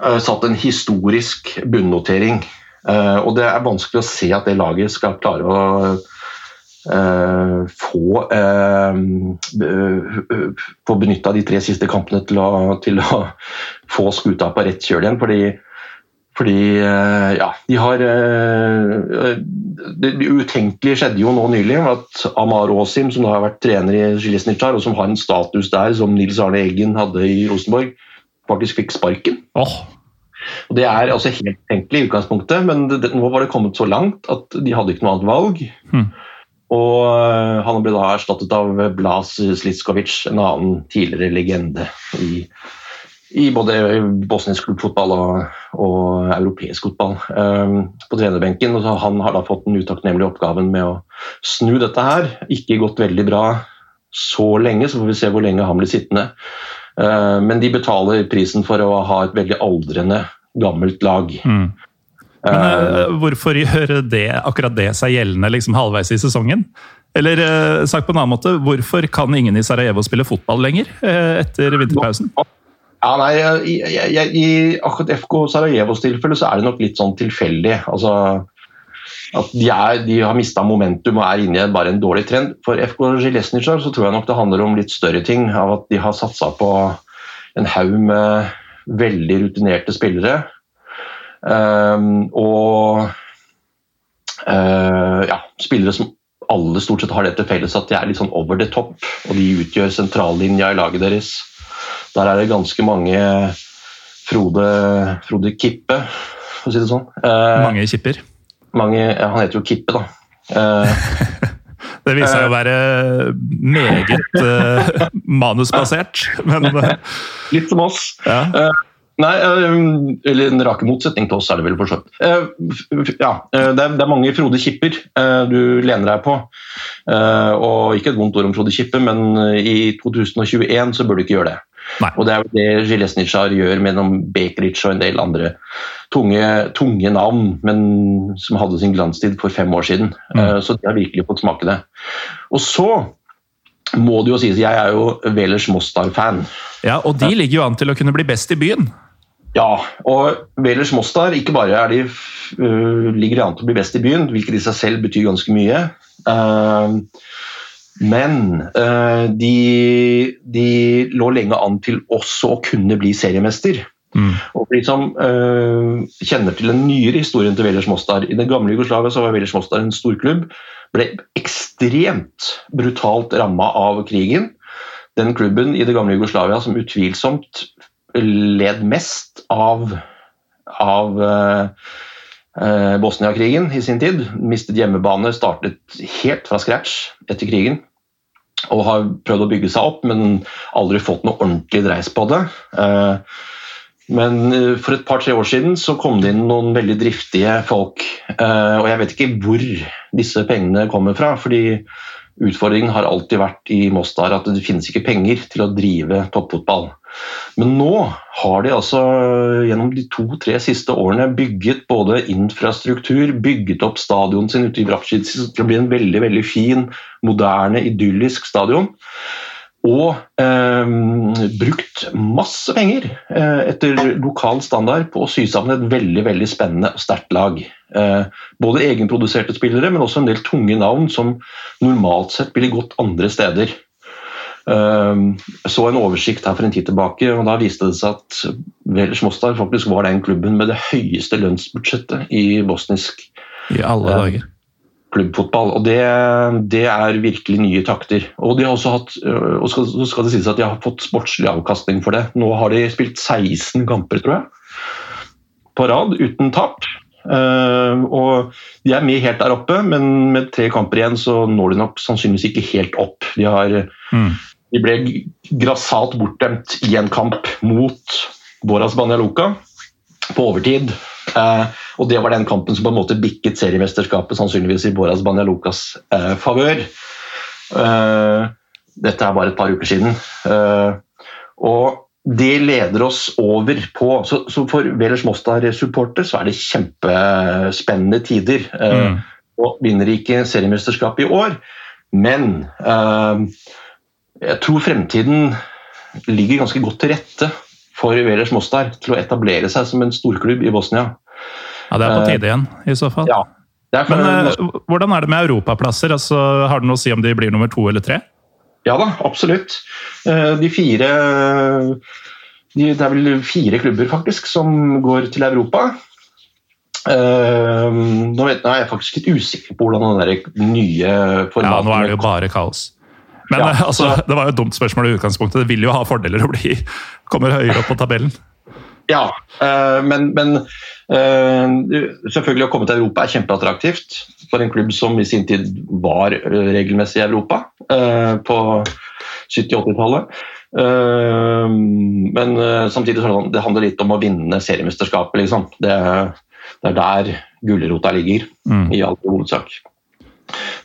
satt en historisk bunnotering. og det er vanskelig å se at det laget skal klare å Uh, få, uh, få benytta de tre siste kampene til å, til å få skuta på rett kjøl igjen. Fordi, Fordi ja, de har Det utenkelige skjedde jo nå nylig. at Amar Aasim, som da har vært trener i Zilesnitsjar, og som har en status der som Nils Arne Eggen hadde i Rosenborg, faktisk fikk sparken. Oh. Og Det er altså helt tenkelig i utgangspunktet, men det, nå var det kommet så langt at de hadde ikke noe annet valg. Hmm. Og uh, han ble da erstattet av Blas Slitskovic, en annen tidligere legende i, i både bosnisk klubbfotball og, og, europeisk fotball um, på trenerbenken. Og han har da fått den utakknemlige oppgaven med å snu dette her. Ikke gått veldig bra så lenge, så får vi se hvor lenge han blir sittende. Uh, men de betaler prisen for å ha et veldig aldrende, gammelt lag. Mm. Men uh, hvorfor gjør det, akkurat det seg gjeldende liksom halvveis i sesongen? Eller uh, sagt på en annen måte, hvorfor kan ingen i Sarajevo spille fotball lenger uh, etter vinterpausen? Ja, nei, I, jeg, i akkurat FK Sarajevos tilfelle så er det nok litt sånn tilfeldig. Altså, at de, er, de har mista momentum og er inne i bare en dårlig trend. For FK Zilesnitsjar så tror jeg nok det handler om litt større ting. Av at de har satsa på en haug med veldig rutinerte spillere Um, og uh, ja, spillere som alle stort sett har det til felles at de er litt sånn over the top, og de utgjør sentrallinja i laget deres. Der er det ganske mange Frode, Frode Kippe, for å si det sånn. Eh, mange kipper? Mange, ja, han heter jo Kippe, da. Eh, det viser seg å være meget eh, manusbasert, men Litt som oss. Ja. Uh, Nei, eh, eller en rake motsetning til oss, er det vel for så vidt. Eh, ja, eh, det er mange Frode Kipper du lener deg på. Og ikke et vondt ord om Frode Kippe, men i 2021 så bør du ikke gjøre det. Nei. Og det er jo det Gilesnitsjar gjør mellom Bekric og en del andre tunge, tunge, navn, men som hadde sin glanstid for fem år siden. Mm. Så de har virkelig fått smake det. Og så må det jo sies, jeg er jo Velers Mostar-fan. Ja, Og de ligger jo an til å kunne bli best i byen? Ja, og Velers Mostar ikke bare er de, uh, ligger de an til å bli best i byen, hvilket i seg selv betyr ganske mye. Uh, men uh, de, de, lå lenge an til også å kunne bli seriemester. Mm. Og for de som kjenner til den nyere historien til Velers Mostar I den gamle Jugoslavia så var Velers Mostar en storklubb. Ble ekstremt brutalt ramma av krigen. Den klubben i det gamle Jugoslavia som utvilsomt led mest av, av uh, Bosnia-krigen i sin tid. Mistet hjemmebane, startet helt fra scratch etter krigen. Og har prøvd å bygge seg opp, men aldri fått noe ordentlig dreis på det. Uh, men for et par-tre år siden så kom det inn noen veldig driftige folk. Og jeg vet ikke hvor disse pengene kommer fra. fordi Utfordringen har alltid vært i Mostar at det finnes ikke penger til å drive toppfotball. Men nå har de altså gjennom de to-tre siste årene bygget både infrastruktur, bygget opp stadion sin ute i Vrapcic til å bli en veldig, veldig fin, moderne, idyllisk stadion. Og eh, brukt masse penger eh, etter lokal standard på å sy sammen et veldig veldig spennende og sterkt lag. Eh, både egenproduserte spillere, men også en del tunge navn som normalt sett ville gått andre steder. Ehm, så en oversikt her for en tid tilbake, og da viste det seg at Velers Mostar faktisk var den klubben med det høyeste lønnsbudsjettet i bosnisk I alle eh, dager. klubbfotball. Og det, det, er virkelig nye takter. Og de har også hatt, øh, og skal, så skal det sies at de har fått sportslig avkastning for det. Nå har de spilt 16 kamper, tror jeg, på rad uten tap. Uh, og De er med helt der oppe, men med tre kamper igjen så når de nok sannsynligvis ikke helt opp. De har mm. De ble grassat bortdømt i en kamp mot Boras Banja Luka på overtid. Eh, og Det var den kampen som på en måte bikket seriemesterskapet sannsynligvis i Boras Banja Lukas eh, favør. Eh, dette er bare et par uker siden. Eh, og det leder oss over på Så, så for Velers Mostar-supporter så er det kjempespennende tider. Mm. Og vinner ikke seriemesterskapet i år, men eh, jeg tror fremtiden ligger ganske godt til rette for Velers Mostar til å etablere seg som en storklubb i Bosnia. Ja, Det er på tide igjen, i så fall. Ja, Men uh, hvordan er det med europaplasser? Altså, har det noe å si om de blir nummer to eller tre? Ja da, absolutt. Uh, de fire Det er vel fire klubber faktisk som går til Europa. Uh, nå, vet, er jeg faktisk litt usikker på hvordan den nye formaten Ja, nå er det jo bare kaos. Men ja, altså, det var jo et dumt spørsmål i utgangspunktet. Det vil jo ha fordeler å bli kommer høyere opp på tabellen. Ja, uh, men, men uh, selvfølgelig å komme til Europa er kjempeattraktivt for en klubb som i sin tid var regelmessig i Europa på 70-80-tallet. Men samtidig så det handler litt om å vinne seriemesterskapet, liksom. Det, det er der gulrota ligger, mm. i all hovedsak.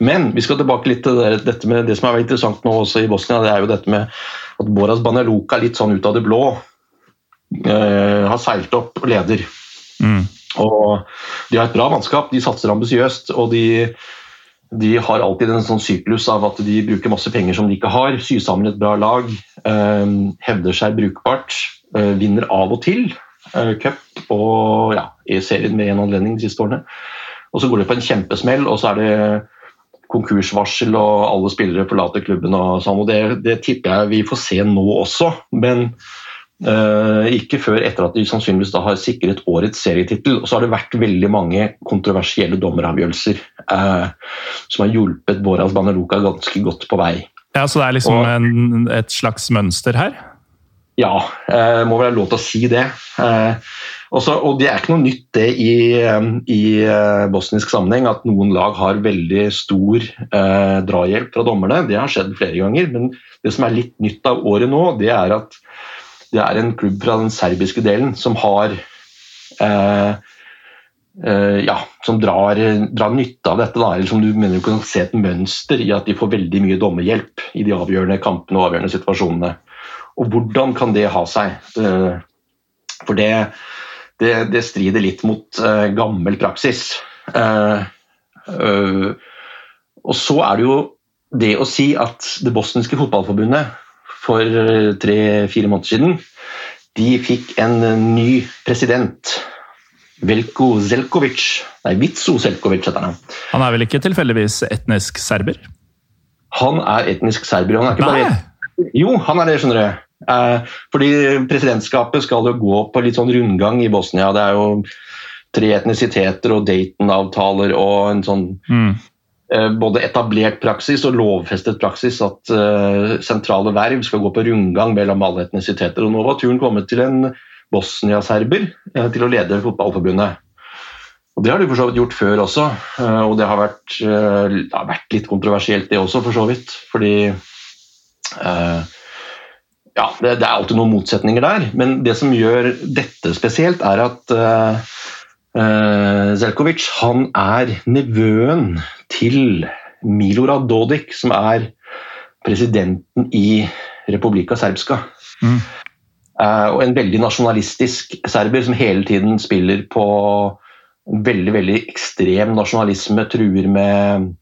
Men vi skal tilbake litt til det, dette med det som er interessant nå også i Bosnia. Det er jo dette med at Boras Baneluka litt sånn ut av det blå eh, har seilt opp og leder. Mm. Og De har et bra mannskap, de satser ambisiøst. og de, de, har alltid en sånn syklus av at de bruker masse penger som de ikke har, syr sammen et bra lag, eh, hevder seg brukbart, eh, vinner av og til eh, cup og ja, i serien med en anledning de siste årene. Og så går det på en kjempesmell, og så er det konkursvarsel og alle spillere forlater klubben. og sånn, og det, det tipper jeg vi får se nå også, men uh, ikke før etter at de sannsynligvis da har sikret årets serietittel. Og så har det vært veldig mange kontroversielle dommeravgjørelser uh, som har hjulpet Boras Baneluka ganske godt på vei. Ja, Så det er liksom og, en, et slags mønster her? Ja, uh, må vel ha lov til å si det. Uh, også, og Det er ikke noe nytt det i, i uh, bosnisk sammenheng at noen lag har veldig stor eh, drahjelp fra dommerne. Det har skjedd flere ganger. Men det som er litt nytt av året nå, det er at det er en klubb fra den serbiske delen som har uh, ja, som drar, drar, nytte av dette. Da, eller som du mener du kan se et mønster i at de får veldig mye dommerhjelp i de avgjørende kampene og avgjørende situasjonene. Og hvordan kan det ha seg? For det det, det strider litt mot uh, gammel praksis. Uh, uh, og så er det jo det å si at det bosniske fotballforbundet for tre-fire måneder siden de fikk en ny president. Velko Zelkovic. Nei, Vitso Zelkovic heter han. Han er vel ikke tilfeldigvis etnisk serber? Han er etnisk serber. Han er ikke Nei. bare Jo, han er det, skjønner du. Eh, fordi Presidentskapet skal jo gå på litt sånn rundgang i Bosnia. Det er jo tre etnisiteter og Dayton-avtaler og en sånn mm. Eh, både etablert praksis og lovfestet praksis at uh, sentrale verv skal gå på rundgang mellom alle etnisiteter. Og Nå var turen kommet til en bosnia-serber til å lede fotballforbundet. Og Det har de for så vidt gjort før også, og det har vært, det har vært, litt kontroversielt det også, for så vidt. Fordi ja, det, det, er alltid noen motsetninger der, men det som gjør dette spesielt, er at uh, uh, Zelkovic han er nevøen til Milorad Dodik, som er presidenten i Republika Serbska. Mm. Uh, og en veldig nasjonalistisk serber som hele tiden spiller på veldig veldig ekstrem nasjonalisme, truer med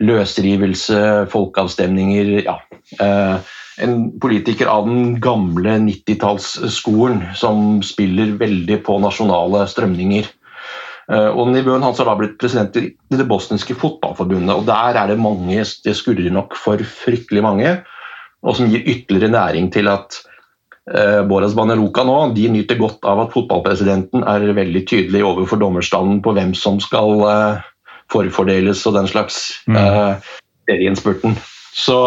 løsrivelse, folkeavstemninger ja. Uh, en politiker av den gamle 90-tallsskolen som spiller veldig på nasjonale strømninger. Eh, og Nivøen hans har da blitt president i det bosniske fotballforbundet. og Der er det mange, det skurrer nok for fryktelig mange, og som gir ytterligere næring til at uh, Boras Baneluka nå de nyter godt av at fotballpresidenten er veldig tydelig overfor dommerstanden på hvem som skal uh, forfordeles og den slags mm. serieinnspurten. Så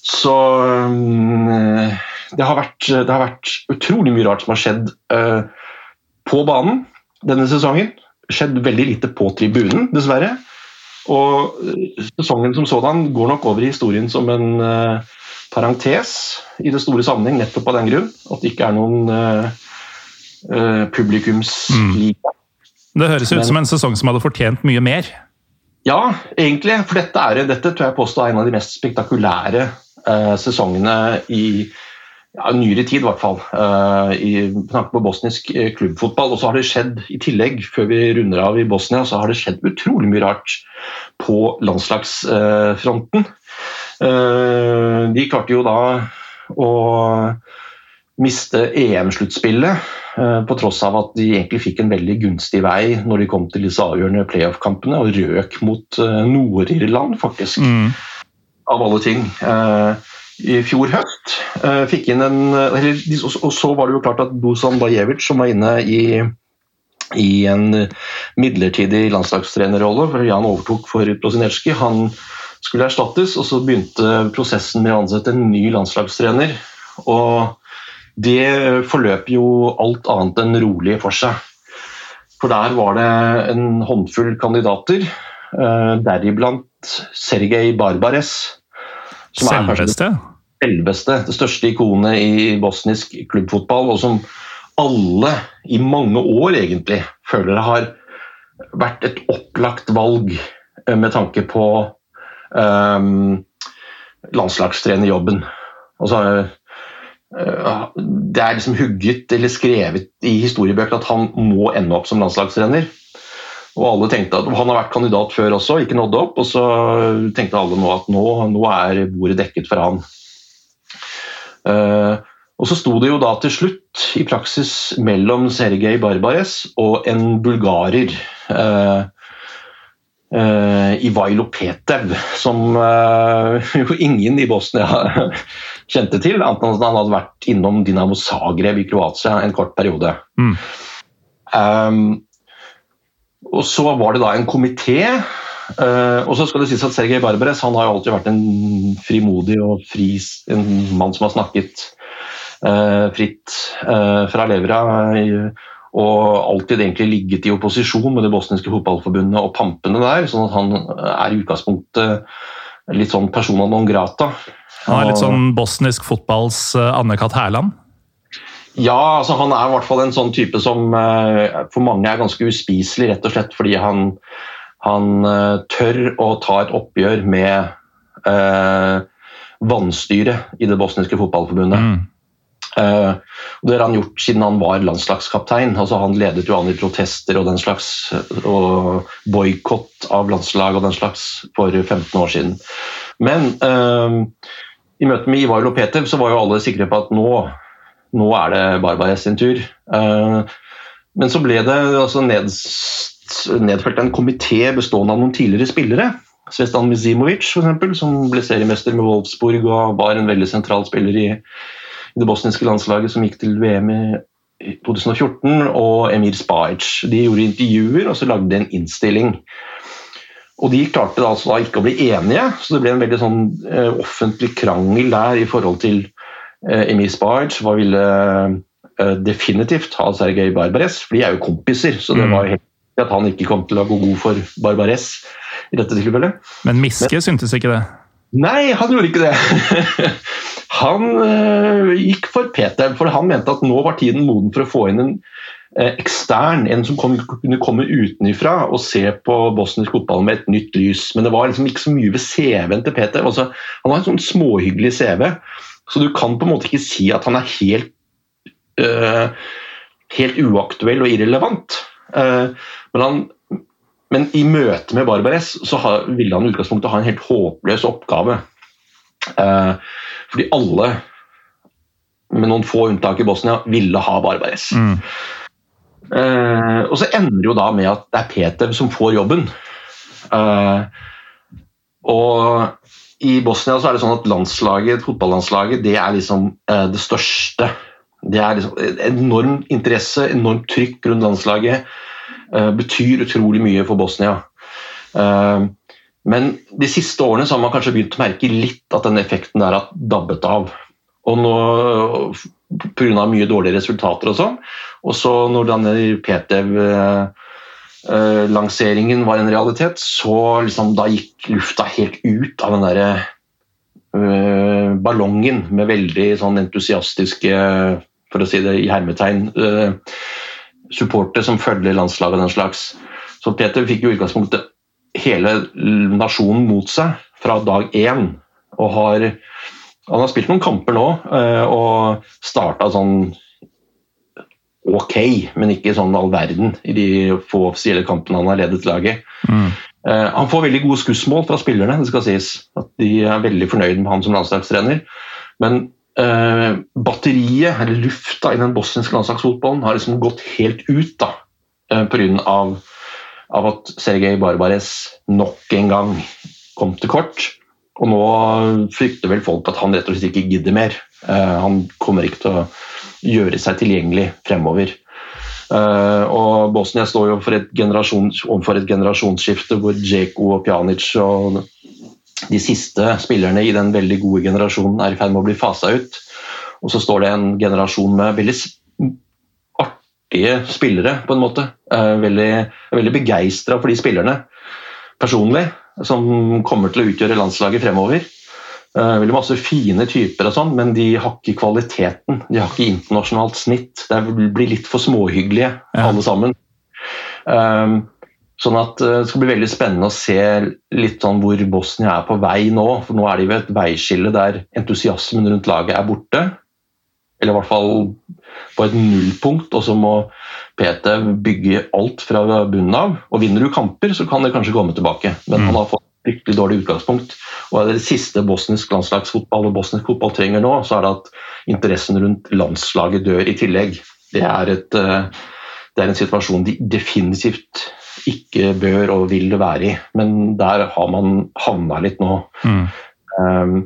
så um, det, har vært, det, har vært, utrolig mye rart som har skjedd uh, på banen denne sesongen. Skjedd veldig lite på tribunen, dessverre. Og uh, sesongen som sådan går nok over i historien som en uh, parentes i det store sammenheng, nettopp av den grunn. At det ikke er noen publikumsliga. Mm. Det høres ut Men, som en sesong som hadde fortjent mye mer. Ja, egentlig. For dette, er, dette tror jeg påstår er en av de mest spektakulære eh, sesongene i ja, nyere tid, i hvert fall. Eh, i tanke på bosnisk eh, klubbfotball. Og så har det skjedd, i tillegg, før vi runder av i Bosnia, så har det skjedd utrolig mye rart på landslagsfronten. Eh, de klarte jo da å miste EM-sluttspillet, eh, på tross av at de egentlig fikk en veldig gunstig vei når de kom til disse avgjørende playoff-kampene, og røk mot eh, Nord-Irland, faktisk. Mm av alle ting. Eh, I fjor høst eh, fikk inn en eller, Og så var det jo klart at Dusan Bajevic, som var inne i i en midlertidig landslagstrenerrolle, for han overtok for Prosinecki. Han skulle erstattes, og så begynte prosessen med å ansette en ny landslagstrener. Og det forløp jo alt annet enn rolig for seg. For der var det en håndfull kandidater, eh, deriblant Sergej Barbares. Som selveste? Selveste, det største ikonet i bosnisk klubbfotball, og som alle i mange år egentlig føler det har vært et opplagt valg eh, med tanke på um, landslagstrenerjobben. Altså, uh, det er liksom hugget eller skrevet i historiebøkene at han må ende opp som landslagstrener. Og alle tenkte at Han har vært kandidat før også, ikke nådde opp. Og så tenkte alle nå at nå, nå er bordet dekket for han. Uh, og så sto det jo da til slutt i praksis mellom Sergej Barbares og en bulgarer. Uh, uh, Ivailo Petev, som jo ingen i Bosnia kjente til, annet enn at han hadde vært innom Dinamo Zagreb i Kroatia en kort periode. Mm. Um, og så var det da en komité. Uh, og så skal det sies at Sergej Barbares han har jo alltid vært en frimodig og fri en mann som har snakket Eh, fritt eh, fra levra. Og alltid egentlig ligget i opposisjon med det bosniske fotballforbundet og pampene der. sånn at han er i utgangspunktet litt sånn persona non grata. Han er litt sånn bosnisk fotballs eh, Anne-Kat. Hærland? Ja, altså han er i hvert fall en sånn type som for mange er ganske uspiselig, rett og slett fordi han, han tør å ta et oppgjør med eh, vanstyret i det bosniske fotballforbundet. Mm. Uh, det har han gjort siden han var landslagskaptein. Altså, han ledet jo an i protester og den slags, og boikott av landslag og den slags for 15 år siden. Men uh, i møte med Ivar Lopetev så var jo alle sikre på at nå, nå er det Barbares sin tur. Uh, men så ble det altså ned, nedfelt en komité bestående av noen tidligere spillere. Svestan Mizimovic, eksempel, som ble seriemester med Wolfsburg og var en veldig sentral spiller i det bosniske landslaget som gikk til VM i 2014, og Emir Spajic. De gjorde intervjuer og så lagde de en innstilling. Og De klarte da, altså da ikke å bli enige, så det ble en veldig sånn uh, offentlig krangel der i forhold til uh, Emir Spajic. Hva ville uh, definitivt ha Sergej Barbares, for de er jo kompiser. Så det mm. var helt at han ikke kom til å gå god for Barbares i dette tilfellet. Men Miske Men, syntes ikke det? Nei, han gjorde ikke det. Han øh, gikk for Peter, for han mente at nå var tiden moden for å få inn en øh, ekstern, en som kom, kunne komme utenfra og se på bosnisk fotball med et nytt lys. Men det var liksom ikke så mye ved CV-en til Peter. Altså, han har en sånn småhyggelig CV, så du kan på en måte ikke si at han er helt, uh, helt uaktuell og irrelevant. men, han, men i møte med Barbares så ville han i utgangspunktet ha en helt håpløs oppgave. Uh, fordi alle, med noen få unntak i Bosnia, ville ha Barbares. Mm. Uh, og så ender det jo da med at det er Peter som får jobben. Uh, og i Bosnia så er det sånn at landslaget, fotballandslaget det er liksom uh, det største. Det er liksom enorm interesse, enormt trykk rundt landslaget. betyr utrolig mye for Bosnia. Uh, men de siste årene så har man kanskje begynt å merke litt at den effekten der har dabbet av. Og nå Pga. mye dårlige resultater og sånn. Og så når denne PTV-lanseringen var en realitet, så liksom, da gikk lufta helt ut av den derre uh, ballongen med veldig sånn entusiastiske, for å si det i hermetegn, uh, supportere som følger landslaget og den slags. Så Peter fikk jo utgangspunktet hele nasjonen mot seg fra dag én. Og har, han har spilt noen kamper nå eh, og starta sånn ok, men ikke sånn all verden i de få offisielle kampene han har ledet laget. Mm. Uh, han får veldig gode skussmål fra spillerne, det skal sies. At de er veldig fornøyd med han som landslagstrener. Men uh, batteriet, eller lufta, i den bosniske landslagsfotballen har liksom gått helt ut da, uh, pga av at Sergej Barbares nok en gang kom til kort. Og nå frykter vel folk at han rett og slett ikke gidder mer. Uh, han kommer ikke til å gjøre seg tilgjengelig fremover. Uh, og Bosnia står jo for et overfor et generasjonsskifte hvor Djeko og Pjanic og de siste spillerne i den veldig gode generasjonen er i ferd med å bli fasa ut. Og så står det en generasjon med veldig artige spillere, på en måte. Uh, veldig, veldig begeistra for de spillerne personlig, som kommer til å utgjøre landslaget fremover. Veldig masse fine typer, og sånn, men de har ikke kvaliteten. De har ikke internasjonalt snitt. De blir litt for småhyggelige, ja. alle sammen. Um, sånn at uh, Det skal bli veldig spennende å se litt sånn hvor Bosnia er på vei nå. for Nå er de ved et veiskille der entusiasmen rundt laget er borte. Eller i hvert fall på et nullpunkt, og så må PT bygge alt fra bunnen av. Og vinner du kamper, så kan det kanskje komme tilbake. Men mm. han har fått fryktelig dårlig utgangspunkt. Og er det siste bosnisk landslagsfotball og bosnisk fotball trenger nå, så er det at interessen rundt landslaget dør i tillegg. Det er, et, eh, det er en situasjon de definitivt ikke bør og vil være i. Men der har man havna litt nå. Mm. Um,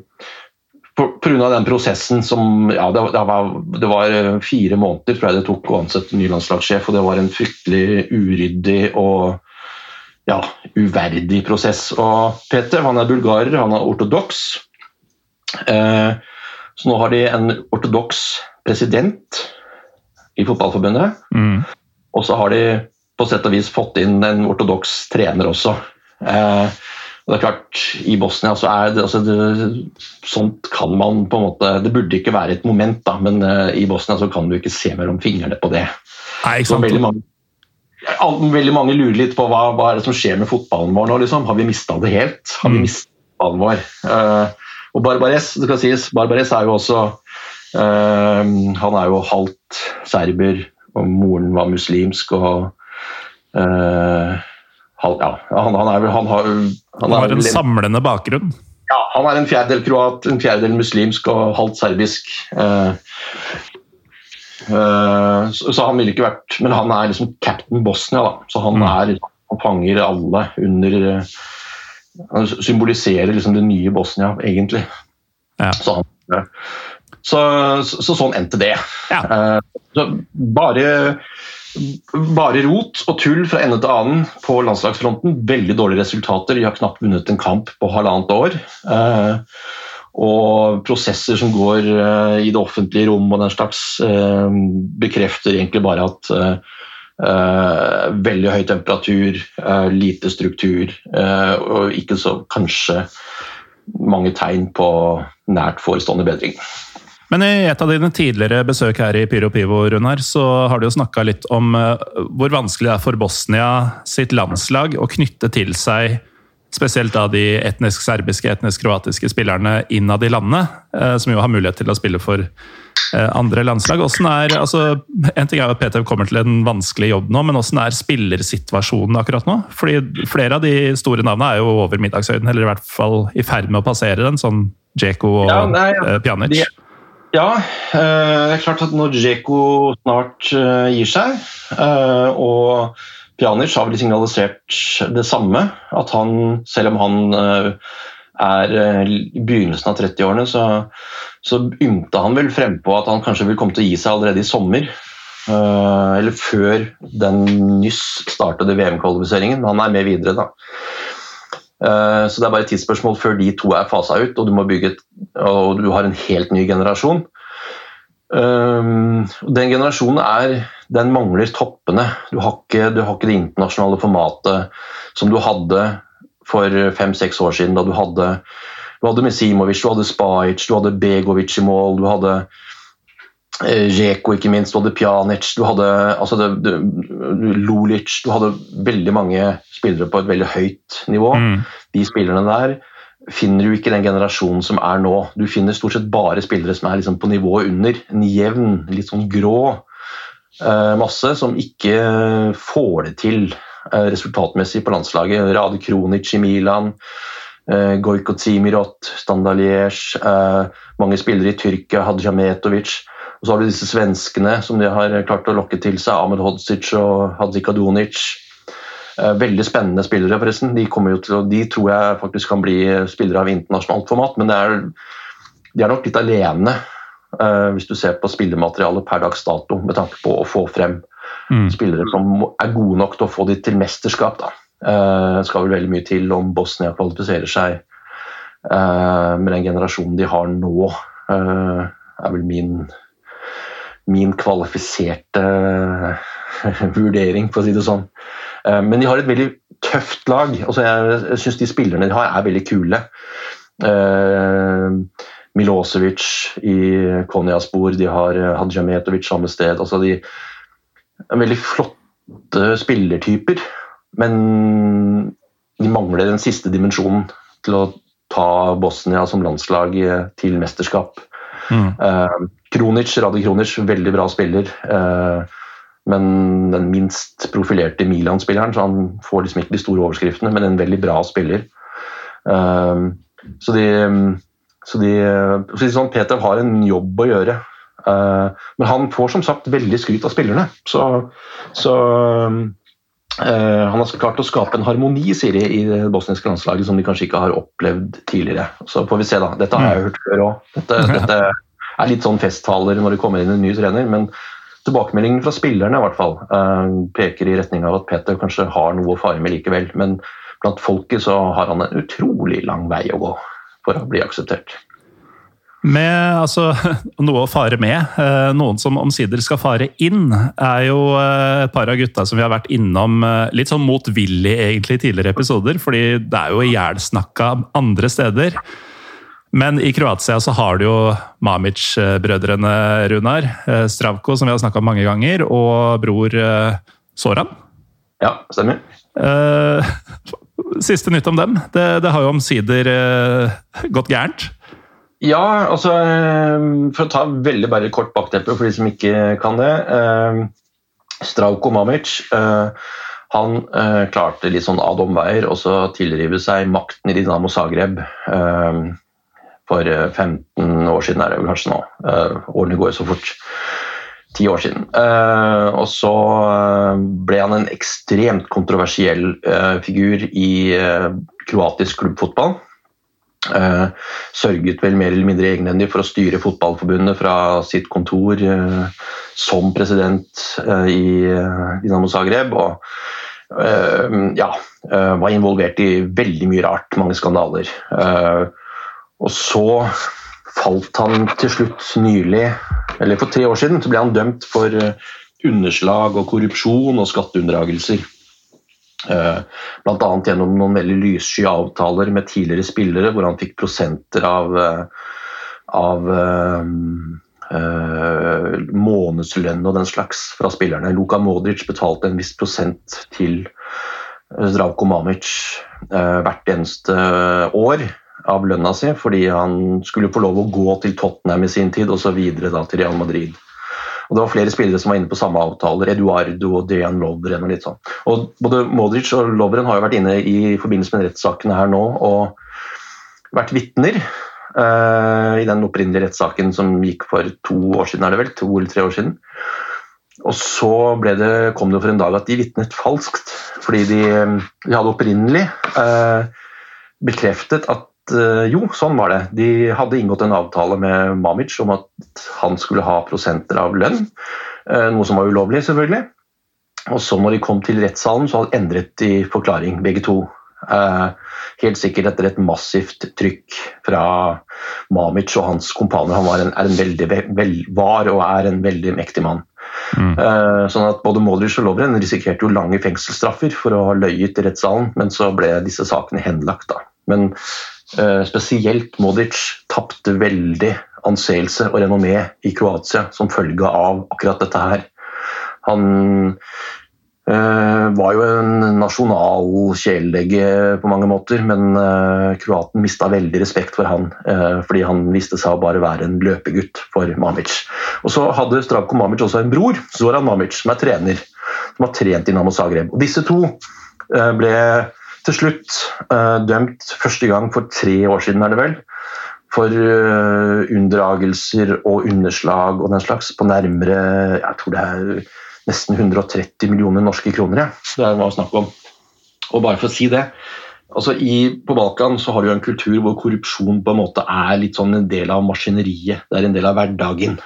Pga. den prosessen som ja, det, var, det, var, fire måneder tror jeg det tok å ansette ny landslagssjef, og det var en fryktelig uryddig og ja, uverdig prosess. Og Peter han er bulgarer, han er ortodoks. Eh, så nå har de en ortodoks president i Fotballforbundet. Mm. Og så har de på sett og vis fått inn en ortodoks trener også. Eh, det er klart, I Bosnia så er det, altså det, Sånt kan man på en måte Det burde ikke være et moment, da, men uh, i Bosnia så kan du ikke se mellom fingrene på det. Nei, ikke sant? Veldig mange, veldig mange, lurer litt på hva, hva, er det som skjer med fotballen vår nå. Liksom? Har vi mista det helt? Har vi mm. fotballen alvor? Uh, og Barbares det skal sies, Barbares er jo også uh, Han er jo halvt serber, og moren var muslimsk. og uh, ja, han, han, er, han, har, han, har en samlende bakgrunn? Ja, han er en fjerdedel kroat, en fjerdedel muslimsk og halvt serbisk. Uh, uh, så, så, han ville ikke vært Men han er liksom captain Bosnia, da. Så han, mm. er, han fanger alle under uh, Han symboliserer liksom det nye Bosnia, egentlig. Ja. Så, så, så, sånn endte det. Ja. bare bare rot og tull fra ende til annen på landslagsfronten. Veldig dårlige resultater. De har knapt vunnet en kamp på halvannet år. Eh, og prosesser som går eh, i det offentlige rom og den slags, eh, bekrefter egentlig bare at veldig høy temperatur, lite struktur og ikke så kanskje mange tegn på nært forestående bedring. Men i et av dine tidligere besøk her i Pyro Pivo, Runar, så har du jo snakka litt om eh, hvor vanskelig det er for Bosnia sitt landslag å knytte til seg spesielt da de etnisk serbiske, etnisk kroatiske spillerne innad i landet, eh, som jo har mulighet til å spille for eh, andre landslag. Er, altså, en ting er at PTV kommer til en vanskelig jobb nå, men hvordan er spillersituasjonen akkurat nå? Fordi Flere av de store navnene er jo over middagshøyden, eller i hvert fall i ferd med å passere den, sånn Djeko og ja, nei, ja. Pjanic. De, ja, eh, det er klart at når Djeko snart eh, gir seg, eh, og Pjanic har vel signalisert det samme, at han, selv om han er i begynnelsen av 30-årene, så, så ymta han vel frempå at han kanskje vil komme til å gi seg allerede i sommer. Eller før den nyss startede VM-kvalifiseringen. Han er med videre, da. Eh, så det er bare et tidsspørsmål før de to er fasa ut, og du, må bygge et, og du har en helt ny generasjon. Eh, den generasjonen er Den mangler toppene. Du har ikke, du har ikke det internasjonale formatet som du hadde for fem-seks år siden, da du hadde, du hadde Mesimovic, du hadde Spajic, du hadde Begovic i mål, du hadde Reko, eh, ikke minst, du hadde Pjanic, du hadde altså det, det, Lulic Du hadde veldig mange spillere på et veldig høyt nivå. Mm. De spillerne der finner du ikke den generasjonen som er nå. Du finner stort sett bare spillere som er liksom på nivået under. En jevn, litt sånn grå eh, masse som ikke får det til eh, resultatmessig på landslaget. Rade Kronic i Milan, Eh, Gojko Timirot, Standaliers, uh, mange spillere i Tyrkia, Hadjametovic. Og så har du disse svenskene som de har klart å lokke til seg, Ahmed Hodzic og Hadzikadunic. Donic. veldig spennende spillere, forresten. De, å, de, tror jeg faktisk kan bli spillere av internasjonalt format, men er, de er nok litt alene uh, hvis du ser på spillematerialet per dags dato, med tanke på å få frem Mm. Spillere som er gode nok til å få de til mesterskap. da. Uh, skal vel veldig mye til om Bosnia kvalifiserer seg med den generasjonen de har nå. Er vel min, min kvalifiserte vurdering, for å si det sånn. men de har et veldig tøft lag. Altså, jeg syns de spillerne de har, er veldig kule. Milosevic i Konjaspor, de har Hadjametovic samme sted. altså de er veldig flotte spillertyper. Men de mangler den siste dimensjonen til å ta Bosnia som landslag til mesterskap. Mm. Uh, Kronic, Radi Kronic, veldig bra spiller. Uh, men den minst profilerte Milan-spilleren, så han får liksom ikke de store overskriftene, men en veldig bra spiller. Uh, så de, så de så sånn, Peter har en jobb å gjøre. men han får som sagt veldig skryt av spillerne. Så, så Uh, han har klart å skape en harmoni sier de, i det bosniske landslaget som de kanskje ikke har opplevd tidligere. Så får vi se, da. Dette har jeg hørt før òg. Dette, dette, er litt sånn festtaler når det kommer inn en ny trener. Men tilbakemeldingen fra spillerne i hvert fall uh, peker i retning av at Peter kanskje har noe å fare med likevel. Men blant folket så har han en utrolig lang vei å gå for å bli akseptert. Med altså, noe å fare med. Eh, noen som omsider skal fare inn, er jo eh, et par av gutta som vi har vært innom eh, litt sånn motvillig egentlig i tidligere episoder. fordi det er jo ihjelsnakka andre steder. Men i Kroatia så har du jo Mamic-brødrene, Runar. Stravko, som vi har snakka om mange ganger, og bror Soran. Ja, stemmer. Siste nytt om dem. Det, det har jo omsider gått gærent. Ja, altså eh, For å ta veldig bare kort bakteppe for de som ikke kan det. Eh, Strauko Mamic eh, han klarte litt sånn ad omveier så tilrive seg makten i Dinamo Zagreb for 15 år siden, er det kanskje nå. årene går jo så fort. Ti år siden. og så ble han en ekstremt kontroversiell figur i kroatisk klubbfotball. Uh, sørget vel mer eller mindre egenhendig for å styre Fotballforbundet fra sitt kontor uh, som president uh, i Dinamo Zagreb. Og ja, var involvert i veldig mye rart, mange skandaler. og så falt han til slutt nylig, eller for tre år siden, så ble han dømt for underslag og korrupsjon og skatteunndragelser. Eh, Bl.a. gjennom noen veldig lyssky avtaler med tidligere spillere, hvor han fikk prosenter av, av av uh, månedslønn og den slags fra spillerne. Luka Modric betalte en viss prosent til Zdravko Mamic uh, hvert eneste år av lønna si, fordi han skulle få lov å gå til Tottenham i sin tid og så videre da til Real Madrid. Og Det var flere spillere som var inne på samme avtaler. Eduardo og Dejan Lovren. Og litt sånn. Og Både Modric og Lovren har jo vært inne i forbindelse med rettssakene her nå og vært vitner. Uh, I den opprinnelige rettssaken som gikk for to år siden, er det vel? To eller tre år siden. Og så det, kom det for en dag at de vitnet falskt. Fordi de, de hadde opprinnelig uh, bekreftet at Eh, jo, sånn var det. De hadde inngått en avtale med Mamic om at han skulle ha prosenter av lønn. Eh, noe som var ulovlig, selvfølgelig. Og så når de kom til rettssalen, så endret de forklaring, begge to. Eh, helt sikkert etter et massivt trykk fra Mamic og hans kompaner. Han var, en, en veldig, vel, var, og er en veldig mektig mann. Mm. Sånn at Både Modric og Lovren risikerte jo lange fengselsstraffer for å ha løyet i rettssalen, men så ble disse sakene henlagt. da. Men Eh, spesielt Modic tapte veldig anseelse og renommé i Kroatia som følge av akkurat dette her. Han uh, var jo en nasjonal kjæledegge på mange måter, men uh, kroaten mista veldig respekt for han fordi han viste seg å bare være en løpegutt for Mamic. Og så hadde Stravko Mamic også en bror, Zoran Mamic, som er trener, som har trent i Namo Zagreb. Og disse to ble til slutt uh, dømt første gang for tre år siden, er det vel. For uh, unndragelser og underslag og den slags på nærmere jeg tror det er nesten 130 millioner norske kroner. Ja. Det er hva snakk om. Og bare for å si det altså i, På Balkan så har du en kultur hvor korrupsjon på en måte er litt sånn en del av maskineriet. Det er en del av hverdagen.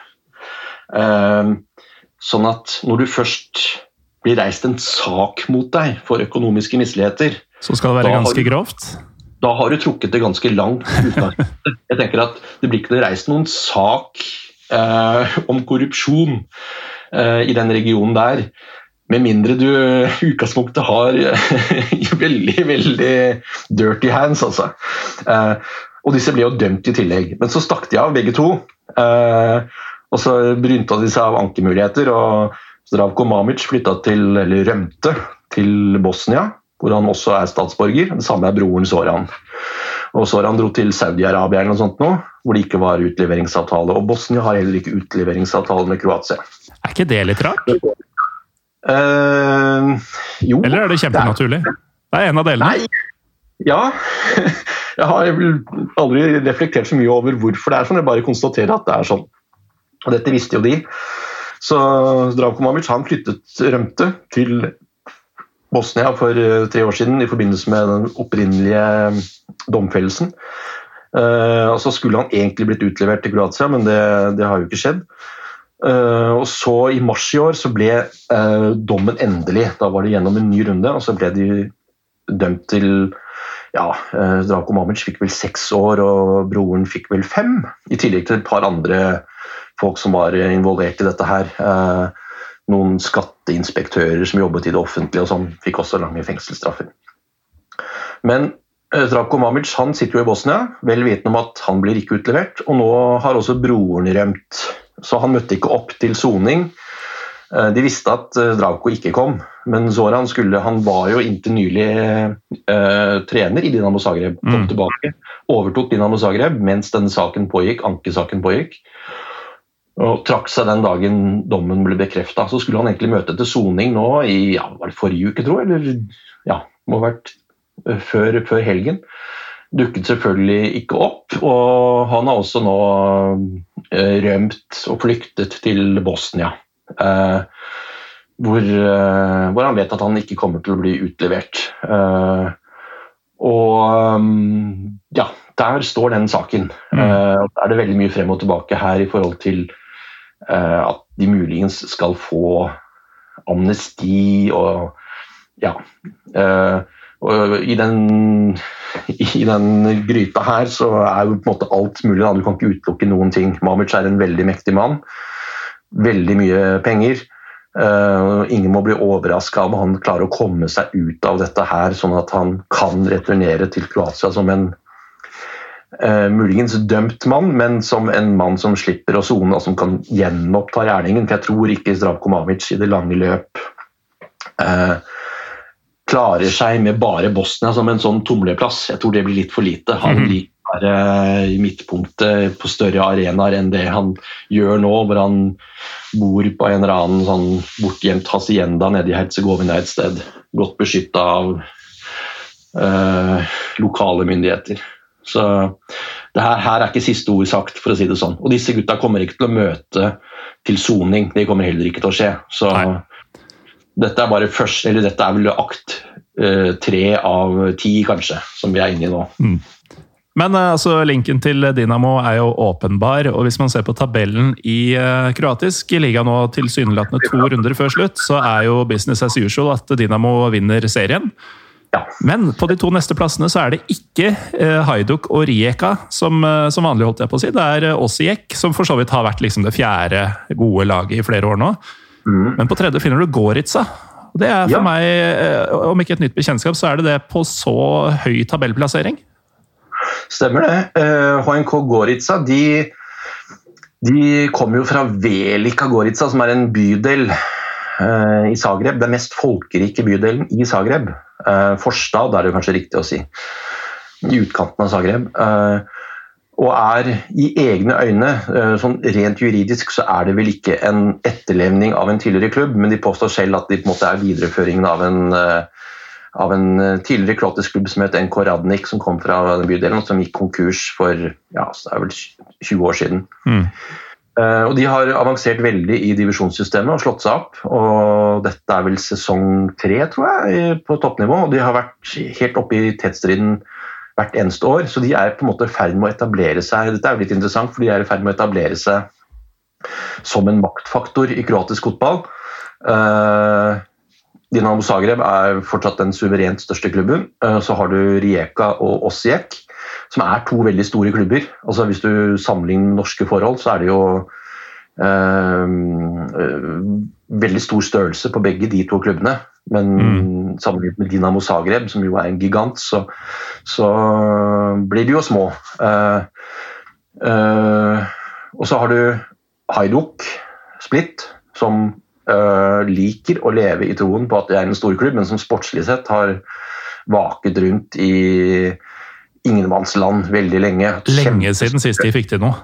Uh, sånn at når du først blir reist en sak mot deg for økonomiske misligheter Så skal det være ganske grovt? Da har du trukket det ganske langt. Jeg tenker at Det blir ikke reist noen sak eh, om korrupsjon eh, i den regionen der. Med mindre du i utgangspunktet har veldig, veldig dirty hands, altså. Eh, og disse ble jo dømt i tillegg. Men så stakk de av, begge to. Eh, og så brynta de seg av ankemuligheter, og Zdravko Mamic flytta til, eller rømte til Bosnia, hvor han også er statsborger. Det samme er broren Soran. Og Soran dro til Saudi-Arabia eller noe sånt nå, hvor det ikke var utleveringsavtale. Og Bosnia har heller ikke utleveringsavtale med Kroatia. Er ikke det litt rart? Uh, jo. Eller er det kjempenaturlig? Det er en av delene. Nei. Ja. Jeg har aldri reflektert så mye over hvorfor det er sånn, jeg bare konstaterer at det er sånn. Og dette visste jo de. Så Zdravko Mamic han flyttet, rømte til Bosnia for eh, tre år siden i forbindelse med den opprinnelige domfellelsen. Uh, og Så skulle han egentlig blitt utlevert til Kroatia, men det, det har jo ikke skjedd. Uh, og så I mars i år så ble uh, dommen endelig. Da var det gjennom en ny runde, og så ble de dømt til ja, Zdravko Mamic fikk vel seks år, og broren fikk vel fem. I tillegg til et par andre folk som var involvert i dette her. Noen skatteinspektører som jobbet i det offentlige og sånn, fikk også lange fengselsstraffer. Men Zdravko Mamic han sitter jo i Bosnia, vel vitende om at han blir ikke utlevert. Og nå har også broren rømt så han møtte ikke opp til soning. Eh, de visste at Drako ikke kom, men Zoran skulle, han var jo inntil nylig eh, trener i Dinamo Zagreb. Kom mm. tilbake, overtok Dinamo Zagreb mens denne saken pågikk, ankesaken pågikk. Og trakk seg den dagen dommen ble bekrefta. Så skulle han egentlig møte til soning nå i ja, var det forrige uke, tror jeg. Eller ja, må ha vært eh, før, før helgen dukket selvfølgelig ikke opp. Og han har også nå eh, rømt og flyktet til Bosnia. Eh, hvor, eh, hvor, han vet at han ikke kommer til å bli utlevert. og ja, der står den saken. Mm. Da er det veldig mye frem og tilbake her i forhold til at de muligens skal få amnesti og ja. Og i den i den gryta her så er jo på en måte alt mulig. Da. Du kan ikke utelukke noen ting. Mamic er en veldig mektig mann. Veldig mye penger. Uh, ingen må bli overraska om han klarer å komme seg ut av dette her, sånn at han kan returnere til Kroatia som en uh, muligens dømt mann, men som en mann som slipper å sone og som kan gjenoppta gjerningen. For jeg tror ikke Zdravko Mamic i det lange løp uh, klarer seg med bare Bosnia som en sånn tumleplass. Jeg tror det blir litt for lite. Han mhm. liker å være i midtpunktet på større arenaer enn det han gjør nå, hvor han bor på en eller annen sånn bortgjemt hacienda nede i Herzegovina et sted. Godt beskytta av uh, lokale myndigheter. Så det her, her, er ikke siste ord sagt, for å si det sånn. Og disse gutta kommer ikke til å møte til soning. Det kommer heller ikke til å skje. Så Nei. Dette er bare først, eller dette er vel akt uh, tre av ti, kanskje, som vi er inne i nå. Mm. Men uh, altså, linken til Dinamo er jo åpenbar. og Hvis man ser på tabellen i uh, kroatisk liga nå tilsynelatende to runder før slutt, så er jo business as usual at Dinamo vinner serien. Ja. Men på de to neste plassene så er det ikke uh, Haiduk og Rijeka som, som, vanlig, holdt jeg på å si. Det er Osijek, som for så vidt har vært liksom det fjerde gode laget i flere år nå. Mm. Men på tredje finner du Goritsa. Det er for ja. meg, eh, om ikke et nytt bekjentskap, så er det det på så høy tabellplassering. Stemmer det. HNK Goritsa, de, de kommer jo fra Velika Goritsa, som er en bydel i Zagreb. Den mest folkerike bydelen i Zagreb. Uh, forstad er det kanskje riktig å si. I utkanten av Zagreb. Uh, og er i egne øyne, eh, sånn rent juridisk, så er det vel ikke en etterlevning av en tidligere klubb, men de påstår selv at de på en måte er videreføringen av en, eh, av en eh, tidligere kroatisk klubb som het NK Radnik, som kom fra bydelen, og som gikk konkurs for ja, det er vel 20 år siden. Mm. Og De har avansert veldig i divisjonssystemet og slått seg opp. og Dette er vel sesong tre, tror jeg, på toppnivå. og De har vært helt oppe i tetstriden hvert eneste år. Så de er på en måte i ferd med å etablere seg dette er jo litt interessant, for de er i ferd med å etablere seg som en maktfaktor i kroatisk fotball. Uh, Dinamo Zagreb er fortsatt den suverent største klubben. Så har du Rijeka og Osijek, som er to veldig store klubber. Altså Hvis du sammenligner norske forhold, så er det jo eh, veldig stor størrelse på begge de to klubbene. Men mm. sammenlignet med Dinamo Zagreb, som jo er en gigant, så, så blir de jo små. Eh, eh, og så har du Haiduk Split, som uh, liker å leve i troen på at det er en storklubb, men som sportslig sett har vaket rundt i ingenmannsland veldig lenge. Lenge siden sist de fikk til noe?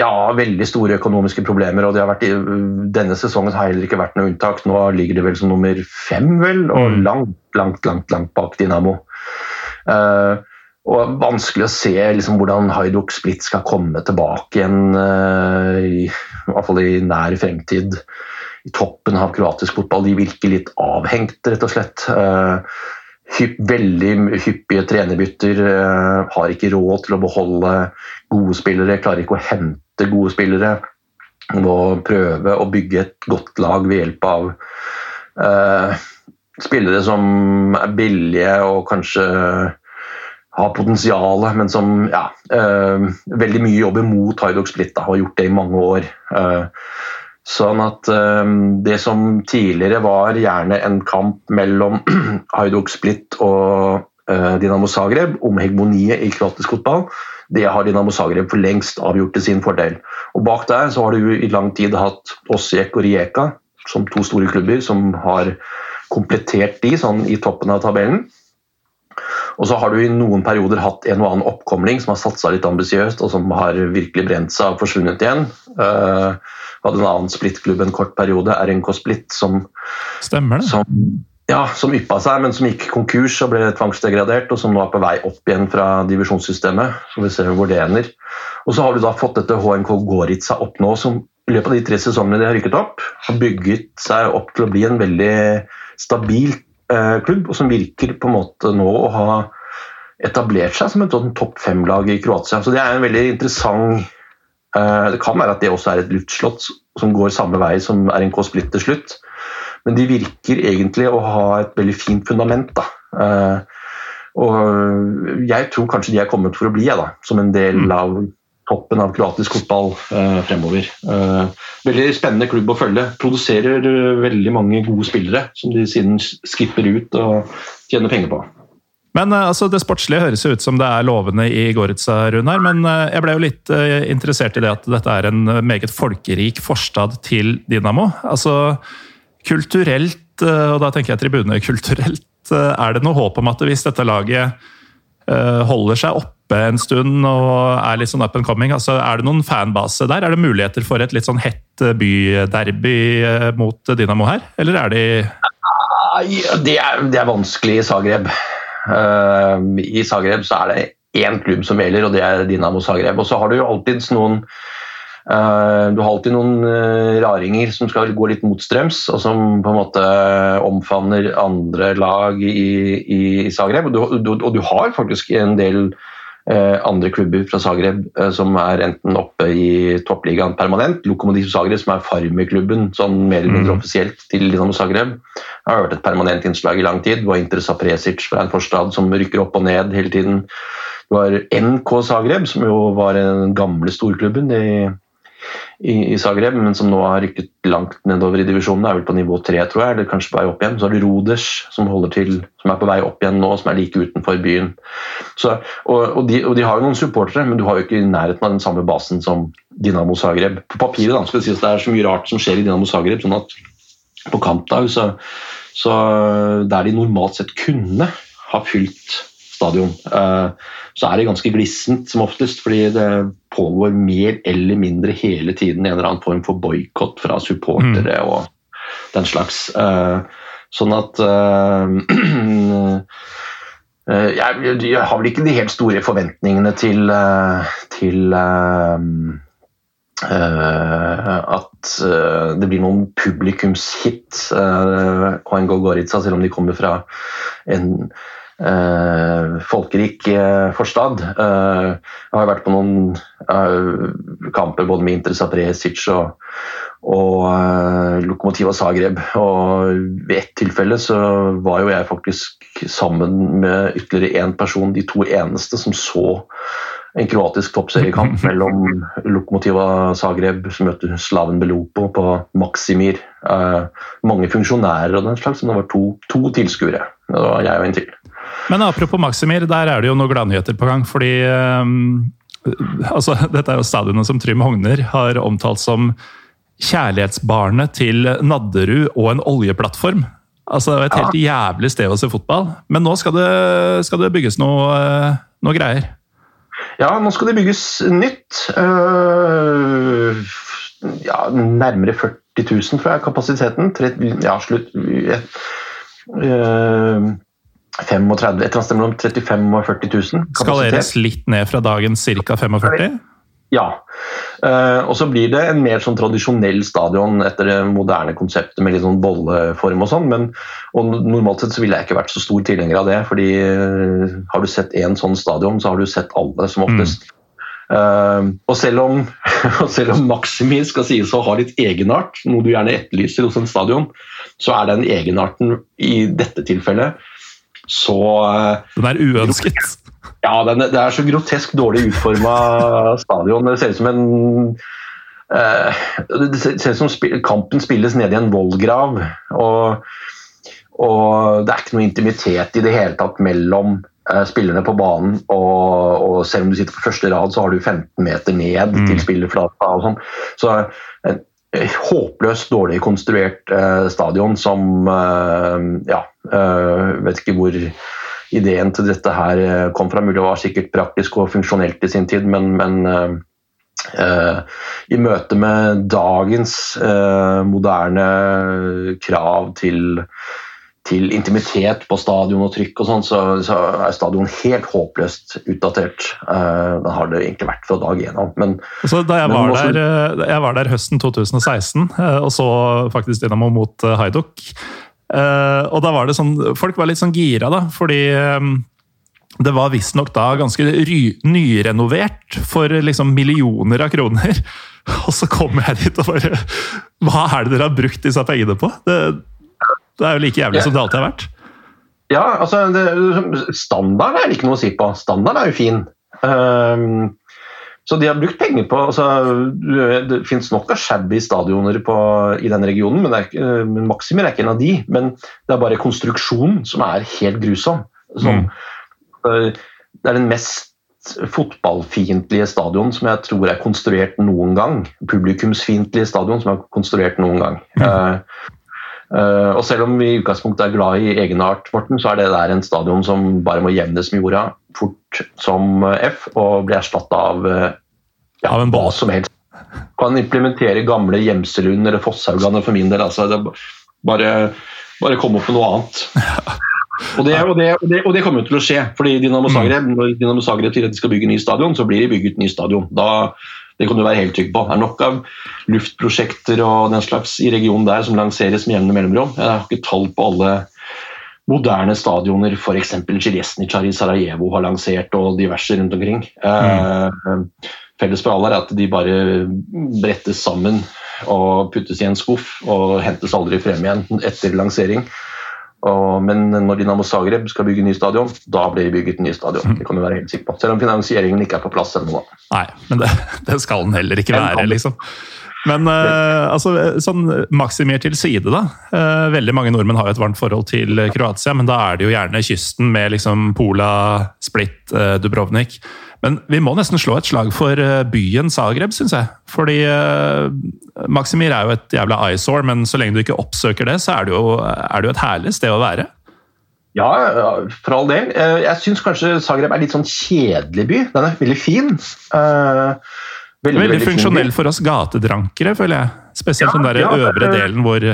Ja, veldig store økonomiske problemer. og vært, Denne sesongen har heller ikke vært noe unntak. Nå ligger det vel som nummer fem, vel, og mm. langt, langt, langt, langt bak Dinamo. Uh, og Vanskelig å se liksom, hvordan Haiduk Split skal komme tilbake igjen, uh, i, i hvert fall i nær fremtid i toppen av kroatisk fotball. De virker litt avhengt, rett og slett. Eh, hypp, veldig hyppige trenerbytter. Eh, har ikke råd til å beholde gode spillere, klarer ikke å hente gode spillere. Må prøve å bygge et godt lag ved hjelp av uh, spillere som er billige og kanskje har potensial, men som ja, uh, veldig mye jobber mot Haidok Split. Da, har gjort det i mange år. Uh, Sånn at um, Det som tidligere var gjerne en kamp mellom Hajduk Split og uh, Dinamo Zagreb om hegemoniet i kroatisk fotball, det har Dinamo Zagreb for lengst avgjort til sin fordel. Og Bak der så har du i lang tid hatt Osijek og Rijeka som to store klubber som har komplettert de sånn i toppen av tabellen. Og så har du i noen perioder hatt en og annen oppkomling som har satsa litt ambisiøst, og som har virkelig brent seg og forsvunnet igjen. Uh, hadde en annen splittklubb en kort periode, RNK Split, som, Stemmer det. som, ja, som yppa seg, men som gikk konkurs og ble tvangsdegradert, og som nå er på vei opp igjen fra divisjonssystemet. Så vi ser hvor det ender. Og så har du da fått dette HNK Goritza opp nå, som i løpet av de tre sesongene de har rykket opp, har bygget seg opp til å bli en veldig stabil Eh, klubb, og som virker på en måte nå å ha etablert seg som et sånn topp fem-lag i Kroatia. Så det er en veldig interessant eh, Det kan være at det også er et luftslott som går samme vei som RNK Split til slutt, men de virker egentlig å ha et veldig fint fundament. da. Eh, og jeg tror kanskje de er kommet for å bli, da, som en del mm. av toppen av kroatisk fotball eh, fremover. Eh, veldig spennende klubb å følge. Produserer eh, veldig mange gode spillere som de siden skipper ut og tjener penger på. Men altså, Det sportslige høres jo ut som det er lovende i Goritza, Runar. Men jeg ble jo litt interessert i det at dette er en meget folkerik forstad til Dinamo. Altså, Kulturelt, og da tenker jeg tribunekulturelt, er det noe håp om at hvis dette laget holder seg oppe oppe en stund og er litt sånn up and coming. Altså, er det noen fanbase der? Er det muligheter for et litt sånn hett byderby eh, mot Dinamo her, eller er de det er, det er vanskelig i Zagreb. Uh, I Zagreb så er det én klubb som gjelder, og det er Dinamo Zagreb. Og så har du jo alltids noen uh, du har alltid noen uh, raringer som skal gå litt motstrøms, og som på en måte omfavner andre lag i, i Zagreb. Og du, du, og du har faktisk en del Eh, andre klubber fra Zagreb eh, som er enten oppe i toppligaen permanent. Lokomotiv Zagreb, som er farmerklubben sånn mer eller mindre mm. offisielt til Dinamo Zagreb, har vært et permanent innslag i lang tid. Du har Interesa Presic fra en forstad som rykker opp og ned hele tiden. Du har NK Zagreb, som jo var den gamle storklubben. De i, i Zagreb, men som nå har rykket langt nedover i divisjonen. Er vel på nivå tre, tror jeg, eller kanskje på vei opp igjen. Så har du Roders, som, til, som er på vei opp igjen nå, som er like utenfor byen. Så, og, og, de, og, de, har jo noen supportere, men du har jo ikke i nærheten av den samme basen som Dinamo Zagreb. På papiret da, skal det si at det er så mye rart som skjer i Dinamo Zagreb, sånn at på kampdag så, så der de normalt sett kunne ha fylt stadion, uh, så er det ganske glissent som oftest, fordi det pågår mer eller mindre hele tiden en eller annen form for boikott fra supportere mm. og den slags. Uh, sånn at uh, jeg, jeg, har vel ikke de helt store forventningene til, til at det blir noen publikumshit, uh, ONG Gorica, selv om de kommer fra en eh, folkerik eh, forstad. Eh, jeg har vært på noen eh, kamper både med Inter Sapresic og, og uh, Lokomotiva Zagreb. Og ved ett tilfelle så var jo jeg faktisk sammen med ytterligere én person de to eneste som så en kroatisk toppseriekamp mellom Lokomotiva Zagreb, som møter Slaven Belopo, på Maksimir. Uh, mange funksjonærer og den slags, men det var to, to tilskuere. Det var jeg og en til. Men apropos Maksimir, der er det jo noen gladnyheter på gang. fordi um, altså, Dette er jo stadionet som Trym Hogner har omtalt som kjærlighetsbarnet til Nadderud og en oljeplattform. Altså, Det var et helt jævlig sted å se fotball. Men nå skal det, skal det bygges noe, noe, greier. Ja, nå skal det bygges nytt. Uh, ja, nærmere 40 000, tror jeg, kapasiteten. Ja, slutt 35, et eller mellom 35 og 40 000. Kapasitet. Skaleres litt ned fra dagens ca. 45? Ja. Uh, og så blir det en mer sånn tradisjonell stadion etter det moderne konseptet med litt sånn bolleform og sånn. Men og normalt sett så ville jeg ikke vært så stor tilhenger av det. fordi uh, har du sett én sånn stadion, så har du sett alle som oftest. Mm. Uh, og selv om, selv om Maximi skal sies å ha litt egenart, noe du gjerne etterlyser hos en stadion, så er den egenarten i dette tilfellet så Den er uønsket? Ja, den, det er så grotesk dårlig utforma stadion. Det ser ut som en uh, Det ser ut som sp kampen spilles nede i en vollgrav. Og, og, det er ikke noe intimitet i det hele tatt mellom uh, spillerne på banen. Og, og, selv om du sitter på første rad, så har du 15 meter ned mm. til spillerflata. og sånn. Så en håpløst dårlig konstruert uh, stadion som uh, Ja, uh, vet ikke hvor ideen til dette her kom fra. Mulig det var sikkert praktisk og funksjonelt i sin tid, men, men i møte med dagens moderne krav til til intimitet på stadion og trykk og sånn, så, så, er stadion helt håpløst utdatert. Uh, det har det egentlig vært fra dag én av. Men, altså, da jeg var, der, eh, jeg var, der, høsten 2016 uh, og så faktisk Dynamo mot uh, Haiduk. Uh, og da var det sånn, Folk var litt sånn gira, da, fordi um, det var visstnok da ganske nyrenovert for liksom millioner av kroner. Og så kommer jeg dit og bare Hva er det dere har brukt disse pengene på? Det, det er jo like jævlig som det alltid har vært. Ja, altså det, Standarden er det ikke noe å si på. Standarden er jo fin. Um, så de har brukt penger på altså, Det finnes nok av shabby stadioner på, i den regionen, men, er, men Maximer er ikke en av de. Men det er bare konstruksjonen som er helt grusom. Som, mm. Det er den mest fotballfiendtlige stadion som jeg tror er konstruert noen gang. Publikumsfiendtlige stadion som er konstruert noen gang. Mm. Uh, Uh, og Selv om vi i utgangspunktet er glad i egenart, Morten, så er det der en stadion som bare må jevnes med jorda fort som eh, F og bli erstatta av, uh, ja, av hva som helst. Kan implementere gamle Gjemselund eller Fosshaugane for min del. altså bare, bare komme opp med noe annet. Og det, og, det, og, det, og det, kommer til å skje. fordi Dinamo mm. Zagreb, Når Dinamo Zagreb sier at de skal bygge ny stadion, så blir de bygget ny stadion. Da, det kan du være helt trygg på. Det er nok av luftprosjekter og den slags i regionen der som lanseres med jevne mellomrom. Jeg har ikke tall på alle moderne stadioner f.eks. Ciljesnicar i Sarajevo har lansert, og diverse rundt omkring. Mm. Felles for alle er at de bare brettes sammen og puttes i en skuff og hentes aldri frem igjen etter lansering. Og, men når Dinamo Zagreb skal bygge ny stadion, da blir det bygget ny stadion. Mm. Det kan du være helt sikker på. Selv om finansieringen ikke er på plass ennå. Nei, men det, det, skal den heller ikke være, liksom. Men uh, altså, sånn Maksimir til side, da. Uh, veldig mange nordmenn har et varmt forhold til Kroatia, men da er det jo gjerne kysten med liksom Pola, Split, uh, Dubrovnik. Men vi må nesten slå et slag for eh, byen Zagreb, syns jeg. Fordi uh, Maksimir er jo et jævla eyesore, men så lenge du ikke oppsøker det, så er det jo, er det jo et herlig sted å være. Ja, for all del. Eh, jeg syns kanskje Zagreb er litt sånn kjedelig by. Den er veldig fin. Veldig, veldig, veldig funksjonell for oss gatedrankere, føler jeg. Spesielt ja, den der ja, øvre delen hvor,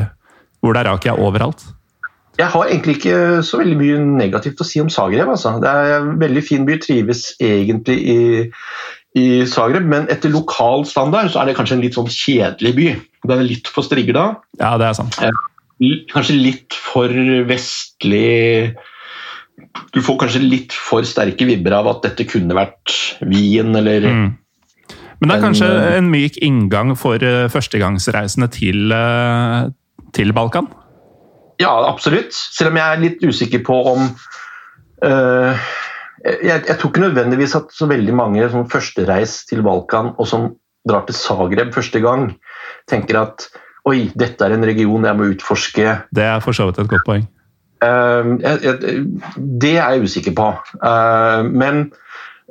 hvor det er rakia overalt. Jeg har egentlig ikke så veldig mye negativt å si om Zagreb. Altså. Det er en veldig fin by, trives egentlig i, i Zagreb, men etter lokal standard så er det kanskje en litt sånn kjedelig by. Den er litt for strigla. Ja, det er sant. Kanskje litt for vestlig du får kanskje litt for sterke vibber av at dette kunne vært Wien eller mm. Men det er kanskje en, en myk inngang for førstegangsreisende til, til Balkan? Ja, absolutt. Selv om jeg er litt usikker på om uh, jeg, jeg, tror ikke nødvendigvis at så veldig mange som førstereis til Balkan og som drar til Zagreb første gang, tenker at oi, dette er en region jeg må utforske. Det er for så vidt et godt poeng. Uh, jeg, jeg, det er jeg usikker på. Uh, men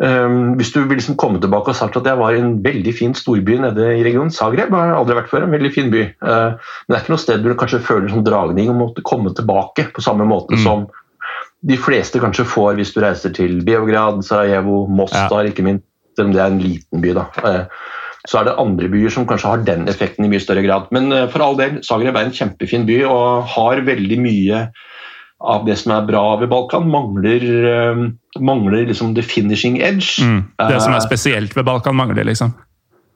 uh, hvis du vil liksom komme tilbake og sagt at jeg var i en veldig fin storby nede i regionen Zagreb har jeg aldri vært før, en veldig fin by. men det er ikke noe sted du kanskje føler som dragning om å komme tilbake på samme måte mm. som de fleste kanskje får hvis du reiser til Beograd, Sarajevo, Mostar, ja. ikke minst, selv om det er en liten by. da så er det andre byer som kanskje har den effekten i mye større grad. Men uh, for all del, Zagreb er en kjempefin by og har veldig mye av det som er bra ved Balkan. Mangler, uh, mangler liksom the finishing edge. Mm, det som er eh, spesielt ved Balkan, mangler liksom?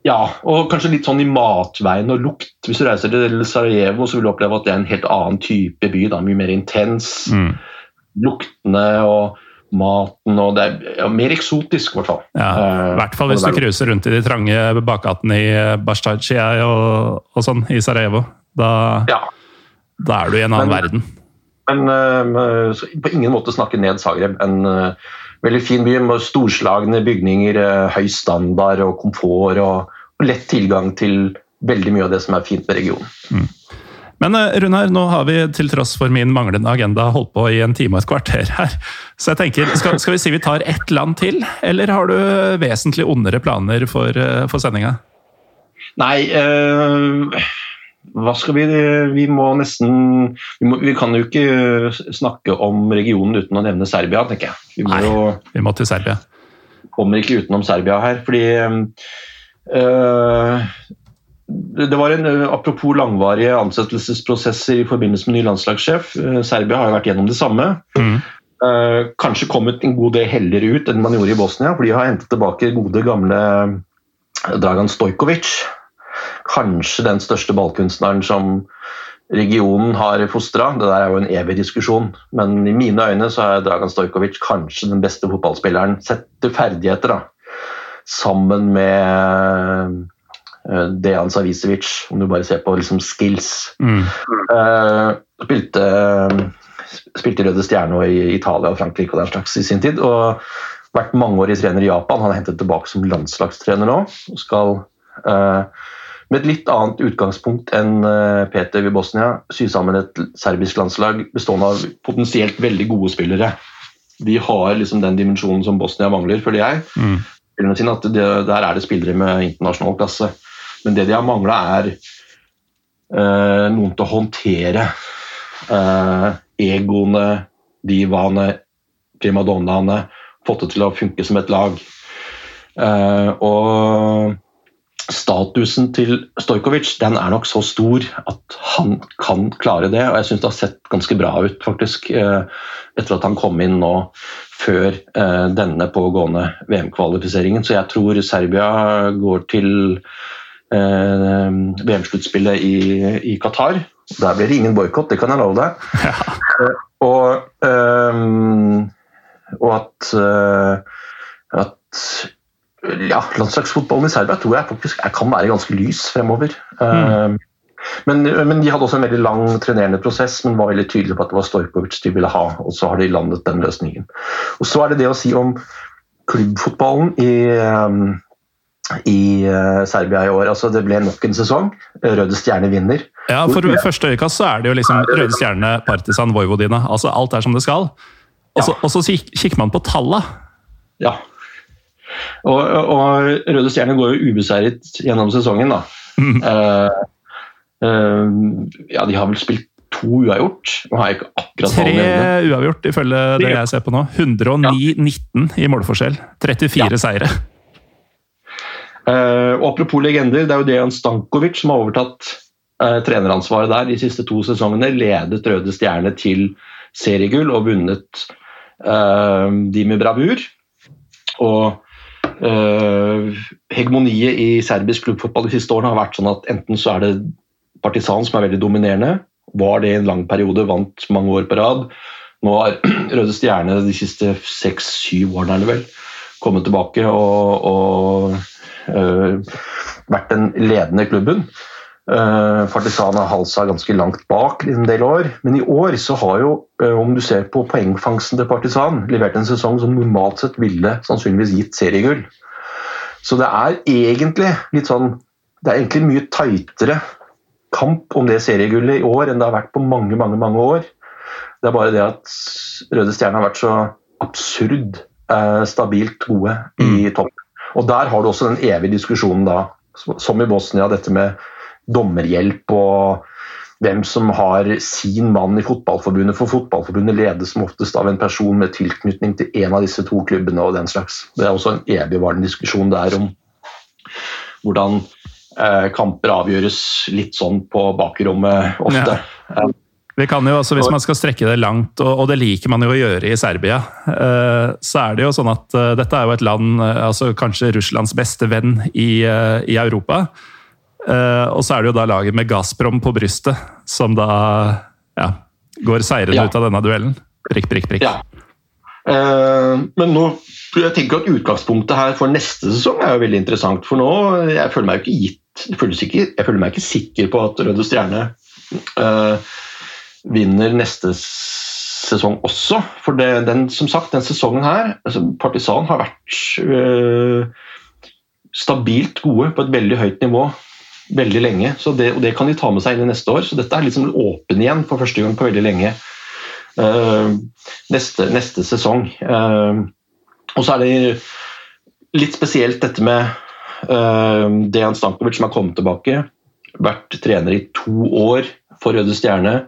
Ja, og kanskje litt sånn i matveien og lukt. Hvis du reiser til Sarajevo, så vil du oppleve at det er en helt annen type by. Da, mye mer intens. Mm. Luktene og maten og Det er ja, mer eksotisk, i hvert fall. Ja, I hvert fall hvis du cruiser rundt i de trange bakgatene i Bashtacia og, og, sånn i Sarajevo. Da, ja. da, er du i en annen men, verden. Men uh, på ingen måte snakke ned Zagreb. En uh, veldig fin by med storslagne bygninger, uh, høy standard og komfort og, lett tilgang til veldig mye av det som er fint med regionen. Mm. Men eh, Runar, nå har vi til tross for min manglende agenda holdt på i en time og et kvarter her. Så jeg tenker, skal, skal vi si vi tar ett land til, eller har du vesentlig ondere planer for, eh, for sendinga? Nei, øh, hva skal vi Vi må nesten vi, må, vi, kan jo ikke snakke om regionen uten å nevne Serbia, tenker jeg. Vi må Nei, jo, vi må til Serbia. Kommer ikke utenom Serbia her, fordi øh, det var en, Apropos langvarige ansettelsesprosesser i forbindelse med ny landslagssjef. Eh, Serbia har jo vært gjennom det samme. Mm. Eh, kanskje kommet en god del heldigere ut enn man gjorde i Bosnia, for de har hentet tilbake gode, gamle Dragan Stojkovic. Kanskje den største ballkunstneren som regionen har fostra. Det der er jo en evig diskusjon, men i mine øyne så er Dragan Stojkovic kanskje den beste fotballspilleren sett til ferdigheter. da. Sammen med Eh, Dejan Savicevic, om du bare ser på liksom skills. Mm. Uh, spilte, spilte Røde Stjerne i Italia og Frankrike og den slags i sin tid. og vært mangeårig trener i Japan. Han er hentet tilbake som landslagstrener nå. og skal uh, med et litt annet utgangspunkt enn Peter i Bosnia sy sammen et serbisk landslag bestående av potensielt veldig gode spillere. De har liksom den dimensjonen som Bosnia mangler, føler jeg. Mm. At det, der er det spillere med internasjonal klasse. Men det de har mangla, er uh, noen til å håndtere uh, egoene, divaene, primadonnaene. Fått det til å funke som et lag. Uh, og statusen til Stojkovic den er nok så stor at han kan klare det. og Jeg syns det har sett ganske bra ut, faktisk, etter at han kom inn nå før denne pågående VM-kvalifiseringen. Så jeg tror Serbia går til eh, VM-sluttspillet i, i, Qatar. Der blir det ingen boikott, det kan jeg love deg. Ja. Eh, og, og at, at ja, landslagsfotballen i Serbia tror jeg faktisk jeg kan være ganske lys fremover. Mm. Uh, men, men, de hadde også en veldig lang trenerende prosess, men var veldig tydelige på at det var Storkovic de ville ha. Og så har de landet den løsningen. Og Så er det det å si om klubbfotballen i um, i uh, Serbia i år. Altså, det ble nok en sesong. Røde Stjerne vinner. Ja, For ved første øyekast så er det jo liksom Røde Stjerne, Partisan, Vojvodina. Altså alt er som det skal. Og så, ja. og så kikker man på tallene. Ja. Og, og, Røde Stjerne går jo ubeseiret gjennom sesongen, da. Mm. Uh, uh, ja, de har vel spilt to uavgjort. Tre uavgjort, ifølge det jeg ser på nå. 109-19 i målforskjell. 34 ja. seire. Uh, og Apropos legender, det er jo Dejan Stankovic som har overtatt uh, treneransvaret der de siste to sesongene. Ledet Røde Stjerne til seriegull og vunnet uh, de med bravur. Og hegemoniet i serbisk klubbfotball de siste årene har vært sånn at enten så er det Partisan som er veldig dominerende, var det i en lang periode, vant mange år på rad. Nå har Røde Stjerne de siste seks-syv årene er det vel, kommet tilbake og, og øh, vært den ledende klubben. Uh, Partisan har halsa ganske langt bak i en del år, men i år så har jo, uh, om du ser på poengfangsten til Partisan, levert en sesong som normalt sett ville sannsynligvis gitt seriegull. Så det er egentlig litt sånn Det er egentlig mye tightere kamp om det seriegullet i år enn det har vært på mange, mange, mange år. Det er bare det at Røde Stjerne har vært så absurd uh, stabilt gode i topp, toppen. Og der har du også den evige diskusjonen da, som i Bosnia, dette med dommerhjelp og hvem som har sin mann i Fotballforbundet. For Fotballforbundet ledes som oftest av en person med tilknytning til en av disse to klubbene. og den slags. Det er også en evigvarende diskusjon der om hvordan eh, kamper avgjøres litt sånn på bakrommet ofte. Ja. Vi kan jo også, Hvis man skal strekke det langt, og, det liker man jo å gjøre i Serbia, eh, så er det jo sånn at eh, dette er jo et land, altså kanskje Russlands beste venn i, i Europa. Uh, og så er det jo da laget med Gazprom på brystet som da ja, går seirende ja. ut av denne duellen. Prikk, prikk, prikk. Ja. Uh, men nå jeg tenker at utgangspunktet her for neste sesong er jo veldig interessant. For nå jeg føler meg jo ikke gitt jeg, ikke, jeg føler meg ikke sikker på at Røde Stjerne uh, vinner neste sesong også. For det, den, som sagt, den sesongen her altså Partisan har vært stabilt gode på et veldig høyt nivå veldig lenge. Det, og det kan de ta med seg inn i neste år. Så dette er liksom åpen igjen for første gang på veldig lenge. Uh, neste, neste, sesong. Uh, og så er det litt spesielt dette med uh, Dejan Stankovic som har kommet tilbake. Vært trener i to år for Røde Stjerne.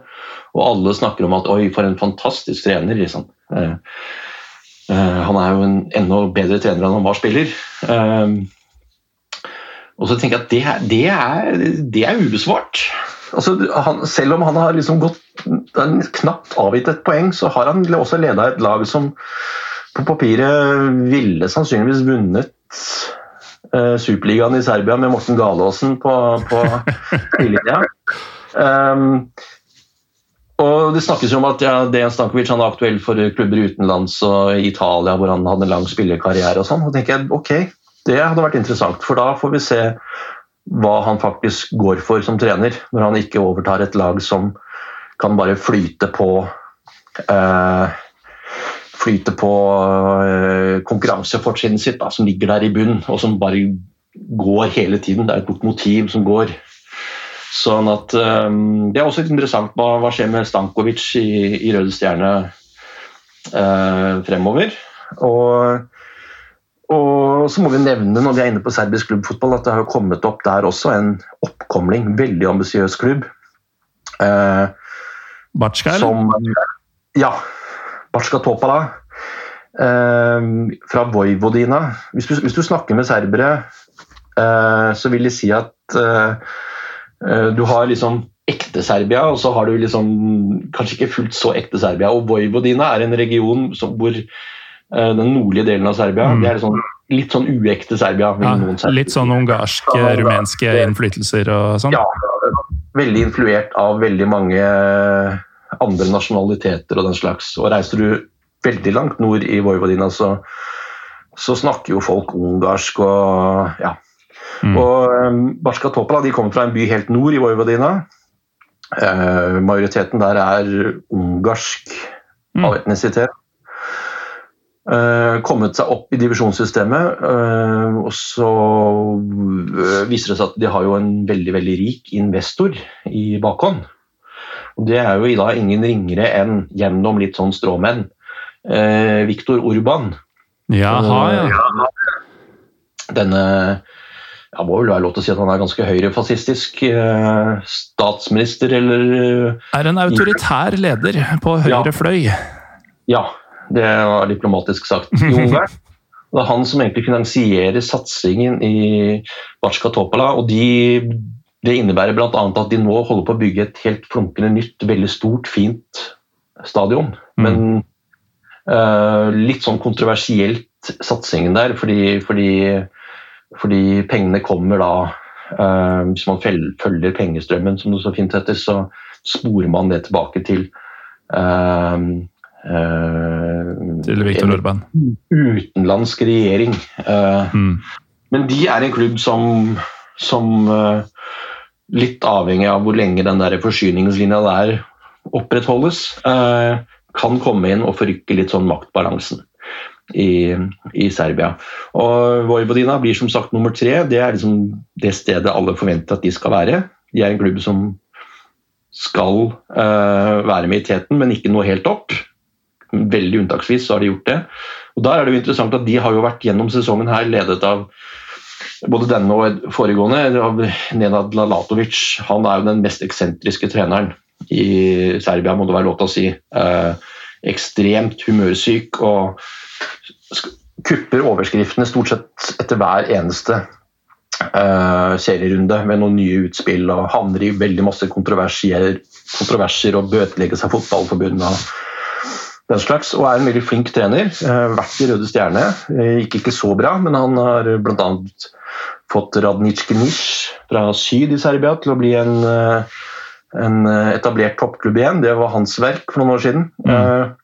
Og alle snakker om at oi, for en fantastisk trener. Liksom. han er jo en enda bedre trener enn han var spiller. Uh, og så tenker jeg at det, det, er, det er, ubesvart. Altså, han, selv om han har liksom gått knapt avgitt et poeng, så har han også leda et lag som på papiret ville sannsynligvis vunnet uh, Superligaen i Serbia med Morten Galaasen på, på tidligere. Um, og Det snakkes jo om at ja, Dejan Stankovic han er aktuell for klubber utenlands og i Italia, hvor han hadde en lang spillerkarriere. og sånn. Og tenker jeg, ok, det hadde vært interessant, for da får vi se hva han faktisk går for som trener, når han ikke overtar et lag som kan bare flyte på eh, Flyte på eh, konkurransefortrinnet sitt, da, som ligger der i bunnen, og som bare går hele tiden. Det er et lokomotiv som går. Sånn at um, Det er også litt interessant hva, hva skjer med Stankovic i, i Røde Stjerne uh, fremover. Og og så må vi nevne når vi er inne på serbisk klubbfotball, at det har kommet opp der også en oppkomling. Veldig ambisiøs klubb. Eh, Batska, eller? ja. Batska Topala. Eh, fra Vojvodina. Hvis du, hvis du, snakker med serbere, eh, så vil de si at eh, eh, du har liksom ekte Serbia, og så har du liksom kanskje ikke fullt så ekte Serbia. Og Vojvodina er en region som, hvor den nordlige delen av Serbia. Mm. Det er sånn, litt sånn uekte Serbia. Ja, litt sånn ungarske, rumenske innflytelser og sånn? Ja, veldig influert av veldig mange andre nasjonaliteter og den slags. Og reiser du veldig langt nord i Vojvodina, så, så snakker jo folk ungarsk og ja. Mm. Og um, Barska Topala de kommer fra en by helt nord i Vojvodina. Uh, majoriteten der er ungarsk mm. av etnisitet. Uh, kommet seg opp i divisjonssystemet. Uh, og så uh, viser det seg at de har jo en veldig veldig rik investor i bakhånd. Og Det er jo i dag ingen ringere enn gjennom litt sånn stråmenn. Viktor Urban. Jaha, ja. Denne ja, må vel være lov til å si at han er ganske høyrefascistisk statsminister, eller Er en autoritær leder på høyre ja. fløy. Ja, det var diplomatisk sagt, i Ungarn. Det er han som egentlig finansierer satsingen i Batsjka Topala. og de, Det innebærer bl.a. at de nå holder på å bygge et helt flunkende nytt, veldig stort, fint stadion. Mm. Men uh, litt sånn kontroversielt satsingen der, fordi, fordi, fordi pengene kommer da uh, Hvis man følger pengestrømmen, som det så fint heter, så sporer man det tilbake til uh, Til Viktor Orban. Utenlandsk regjering. Mm. Men de er en klubb som, som litt avhengig av hvor lenge den der forsyningslinja der opprettholdes, kan komme inn og forrykke litt sånn maktbalansen i, i, Serbia. Og Vojvodina blir som sagt nummer tre. Det er liksom det stedet alle forventer at de skal være. De er en klubb som skal være med i teten, men ikke noe helt opp. Veldig unntaksvis så har de gjort det. Og Der er det jo interessant at de har jo vært gjennom sesongen her ledet av både denne og foregående, av Nenad Lalatovic. Han er jo den mest eksentriske treneren i Serbia, må det være lov til å si. Eh, ekstremt humørsyk og kupper overskriftene stort sett etter hver eneste eh, serierunde med noen nye utspill og havner i veldig masse kontroverser, og bøtelegges av fotballforbundet den slags. Og er en veldig flink trener. Uh, vært i Røde Stjerne. Uh, gikk ikke så bra, men han har bl.a. fått Radnic Gnish fra syd i Serbia til å bli en, en etablert toppklubb igjen. Det var hans verk for noen år siden. Mm.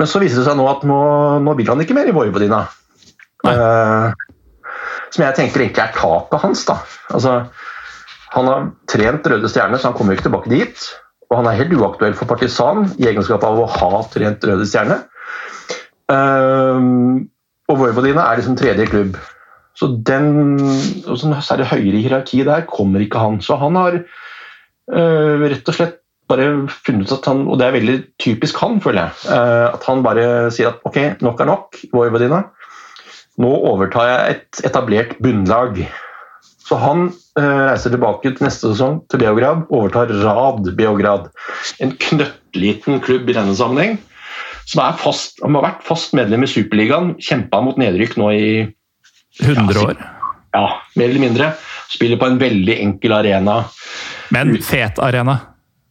Men så viser det seg nå at nå, nå vil han ikke mer i Vojvodina. Uh, som jeg tenker egentlig er tapet hans. da. Altså, han har trent Røde Stjerne, så han kommer jo ikke tilbake dit. Og han er helt uaktuell for Partisan i egenskap av å ha trent Røde Stjerne. Um, og Vojvodina er liksom tredje klubb. Så den, og sånn særlig høyere hierarki der kommer ikke han. Så han har uh, rett og slett bare funnet ut at han, og det er veldig typisk han, føler jeg, Uh, at han bare sier at ok, nok er nok, Vojvodina. Nå overtar jeg et etablert bunnlag. Så han reiser tilbake til neste sesong til Beograd, overtar Rad Beograd. En knøttliten klubb i denne sammenheng. Som fast, har vært fast medlem i Superligaen, kjempa mot nedrykk nå i 100 år. Ja, mer eller mindre. Spiller på en veldig enkel arena. Men fet arena.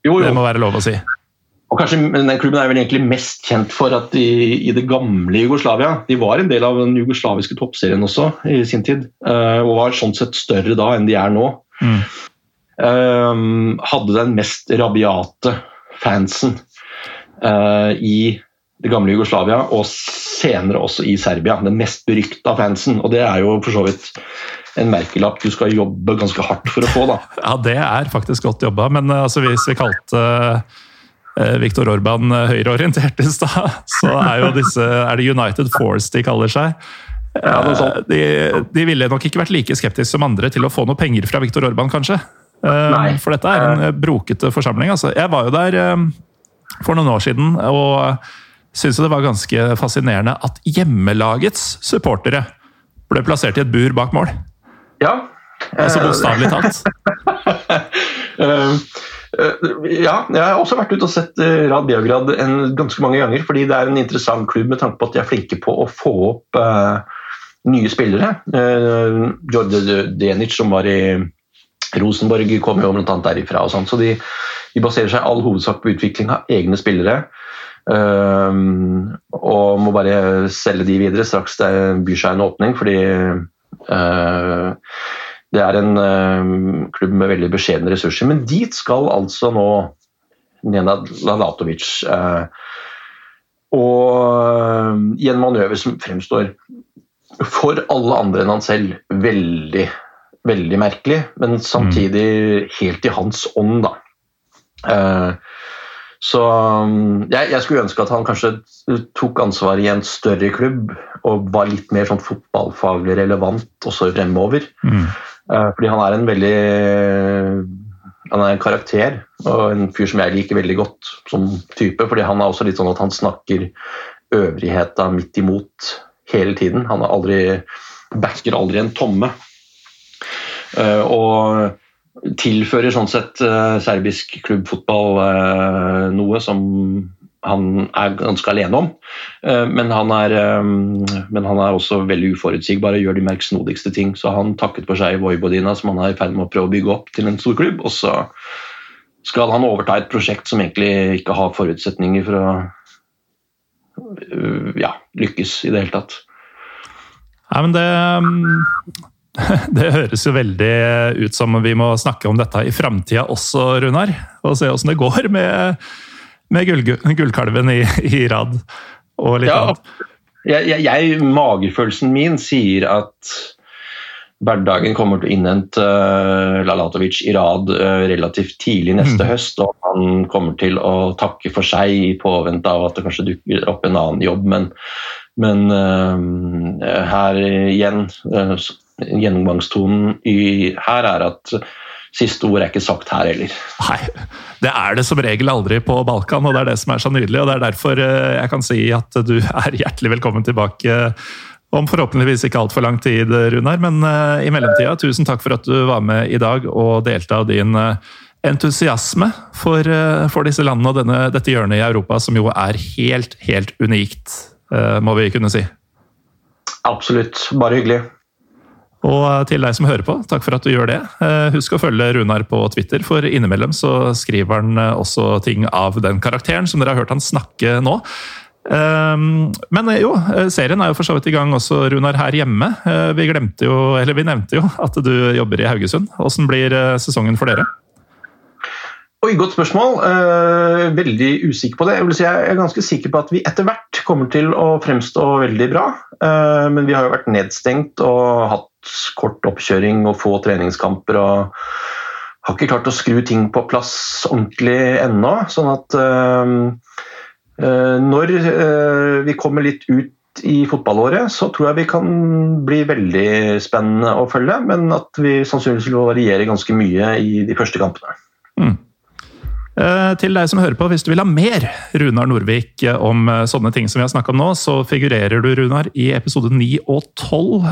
Jo, jo. Det må være lov å si. Og kanskje den Klubben er vel egentlig mest kjent for at de, i det gamle Jugoslavia De var en del av den jugoslaviske toppserien også i sin tid, uh, og var sånn sett større da enn de er nå. Mm. Uh, hadde den mest rabiate fansen uh, i det gamle Jugoslavia, og senere også i Serbia. Den mest berykta fansen. Og det er jo for så vidt en merkelapp du skal jobbe ganske hardt for å få. da. Ja, det er faktisk godt jobba, men eh, altså, hvis vi kalte uh, Viktor Orban høyreorientert i stad, så er jo disse er det United Force de kaller seg. Ja, de, de, ville nok ikke vært like skeptiske som andre til å få noe penger fra Viktor Orban, kanskje. Nei. for dette er en brokete forsamling. Altså. Jeg var jo der for noen år siden og syntes det var ganske fascinerende at hjemmelagets supportere ble plassert i et bur bak mål. Ja. Altså bokstavelig talt. uh, ja, jeg har også vært ute og sett eh, Rad Beograd en, ganske mange ganger. Fordi det er en interessant klubb med tanke på at de er flinke på å få opp uh, nye spillere. Uh, Jorde Denic, som var i Rosenborg, kom jo bl.a. derifra. og sånt, Så de, de, baserer seg all hovedsak på utvikling av egne spillere. Uh, og må bare selge de videre straks det byr seg en åpning. fordi Eh, det er en uh, klubb med veldig beskjedne ressurser, men dit skal altså nå Nenad Lalatovic. Uh, og i en manøver som fremstår for alle andre enn han selv veldig, veldig merkelig, men samtidig helt i hans ånd, da. Så um, jeg, jeg, skulle ønske at han kanskje tok ansvar i en større klubb og var litt mer sånn fotballfaglig relevant også fremover. Mm. Uh, fordi han er en veldig Han er en karakter og en fyr som jeg liker veldig godt som type. fordi han er også litt sånn at han snakker øvrigheta midt imot hele tiden. Han aldri, backer aldri en tomme. Uh, og tilfører sånn sett uh, serbisk klubbfotball noe som han er ganske alene om. Uh, men, han er, men, han er, også veldig uforutsigbar og gjør de merksnodigste ting. Så han takket for seg i Vojvodina, som han er i ferd med å prøve å bygge opp til en stor klubb. Og så skal han overta et prosjekt som egentlig ikke har forutsetninger for å ja, lykkes i det hele tatt. Nei, men det Det høres jo veldig ut som vi må snakke om dette i framtida også, Runar. Og se åssen det går med, med gull, gullkalven i, i, rad og litt ja, annet. Jeg, jeg, jeg, magefølelsen min sier at hverdagen kommer til å innhente uh, Lalatovic i rad uh, relativt tidlig neste mm. høst. Og han kommer til å takke for seg i påvente av at det kanskje dukker opp en annen jobb. Men, men uh, her igjen Gjennomgangstonen her er at Siste ord er ikke sagt her heller. Nei, det er det som regel aldri på Balkan, og det er det som er så nydelig. og Det er derfor eh, jeg kan si at du er hjertelig velkommen tilbake om forhåpentligvis ikke altfor lang tid, Runar. Men eh, i mellomtida, tusen takk for at du var med i dag og delte av din eh, entusiasme for, for disse landene og denne, dette hjørnet i Europa, som jo er helt, helt unikt, må vi kunne si. Absolutt. Bare hyggelig. Og til deg som hører på, takk for at du gjør det. Eh, husk å følge Runar på Twitter, for innimellom så skriver han eh, også ting av den karakteren som dere har hørt han snakke nå. Ehm, men eh, jo, serien er jo for så vidt i gang også, Runar, her hjemme. Vi, glemte jo, eller vi nevnte jo at du jobber i Haugesund. Hvordan blir sesongen for dere? Oi, Godt spørsmål. veldig usikker på det. Jeg, si jeg er ganske sikker på at vi etter hvert kommer til å fremstå veldig bra. men vi har jo vært nedstengt og hatt kort oppkjøring og få treningskamper. og har ikke klart å skru ting på plass ordentlig ennå. Sånn at øh, når øh, vi kommer litt ut i fotballåret, så tror jeg vi kan bli veldig spennende å følge. Men at vi sannsynligvis vil variere ganske mye i de første kampene. Mm. Eh, til deg som hører på, hvis du vil ha mer Runar Norvik eh, om eh, sånne ting som vi har snakka om nå, så figurerer du, Runar, i episode 9 og 12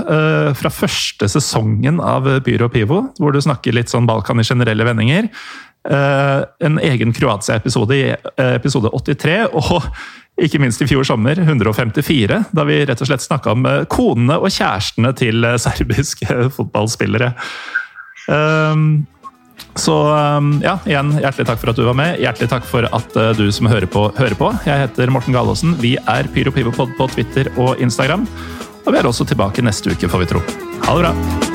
fra første sesongen av Byrå Pivo, hvor du snakker litt sånn Balkan i generelle vendinger. En egen Kroatia-episode i episode 83, og ikke minst i fjor sommer, 154, da vi rett og slett snakka om konene og kjærestene til serbiske fotballspillere. Så um, ja, igjen, hjertelig takk for at du var med. Hjertelig takk for at uh, du som hører på, hører på. Jeg heter Morten Galaasen. Vi er Pyro Pivopod på Twitter og Instagram. Og vi er også tilbake neste uke, får vi tro. Ha det bra!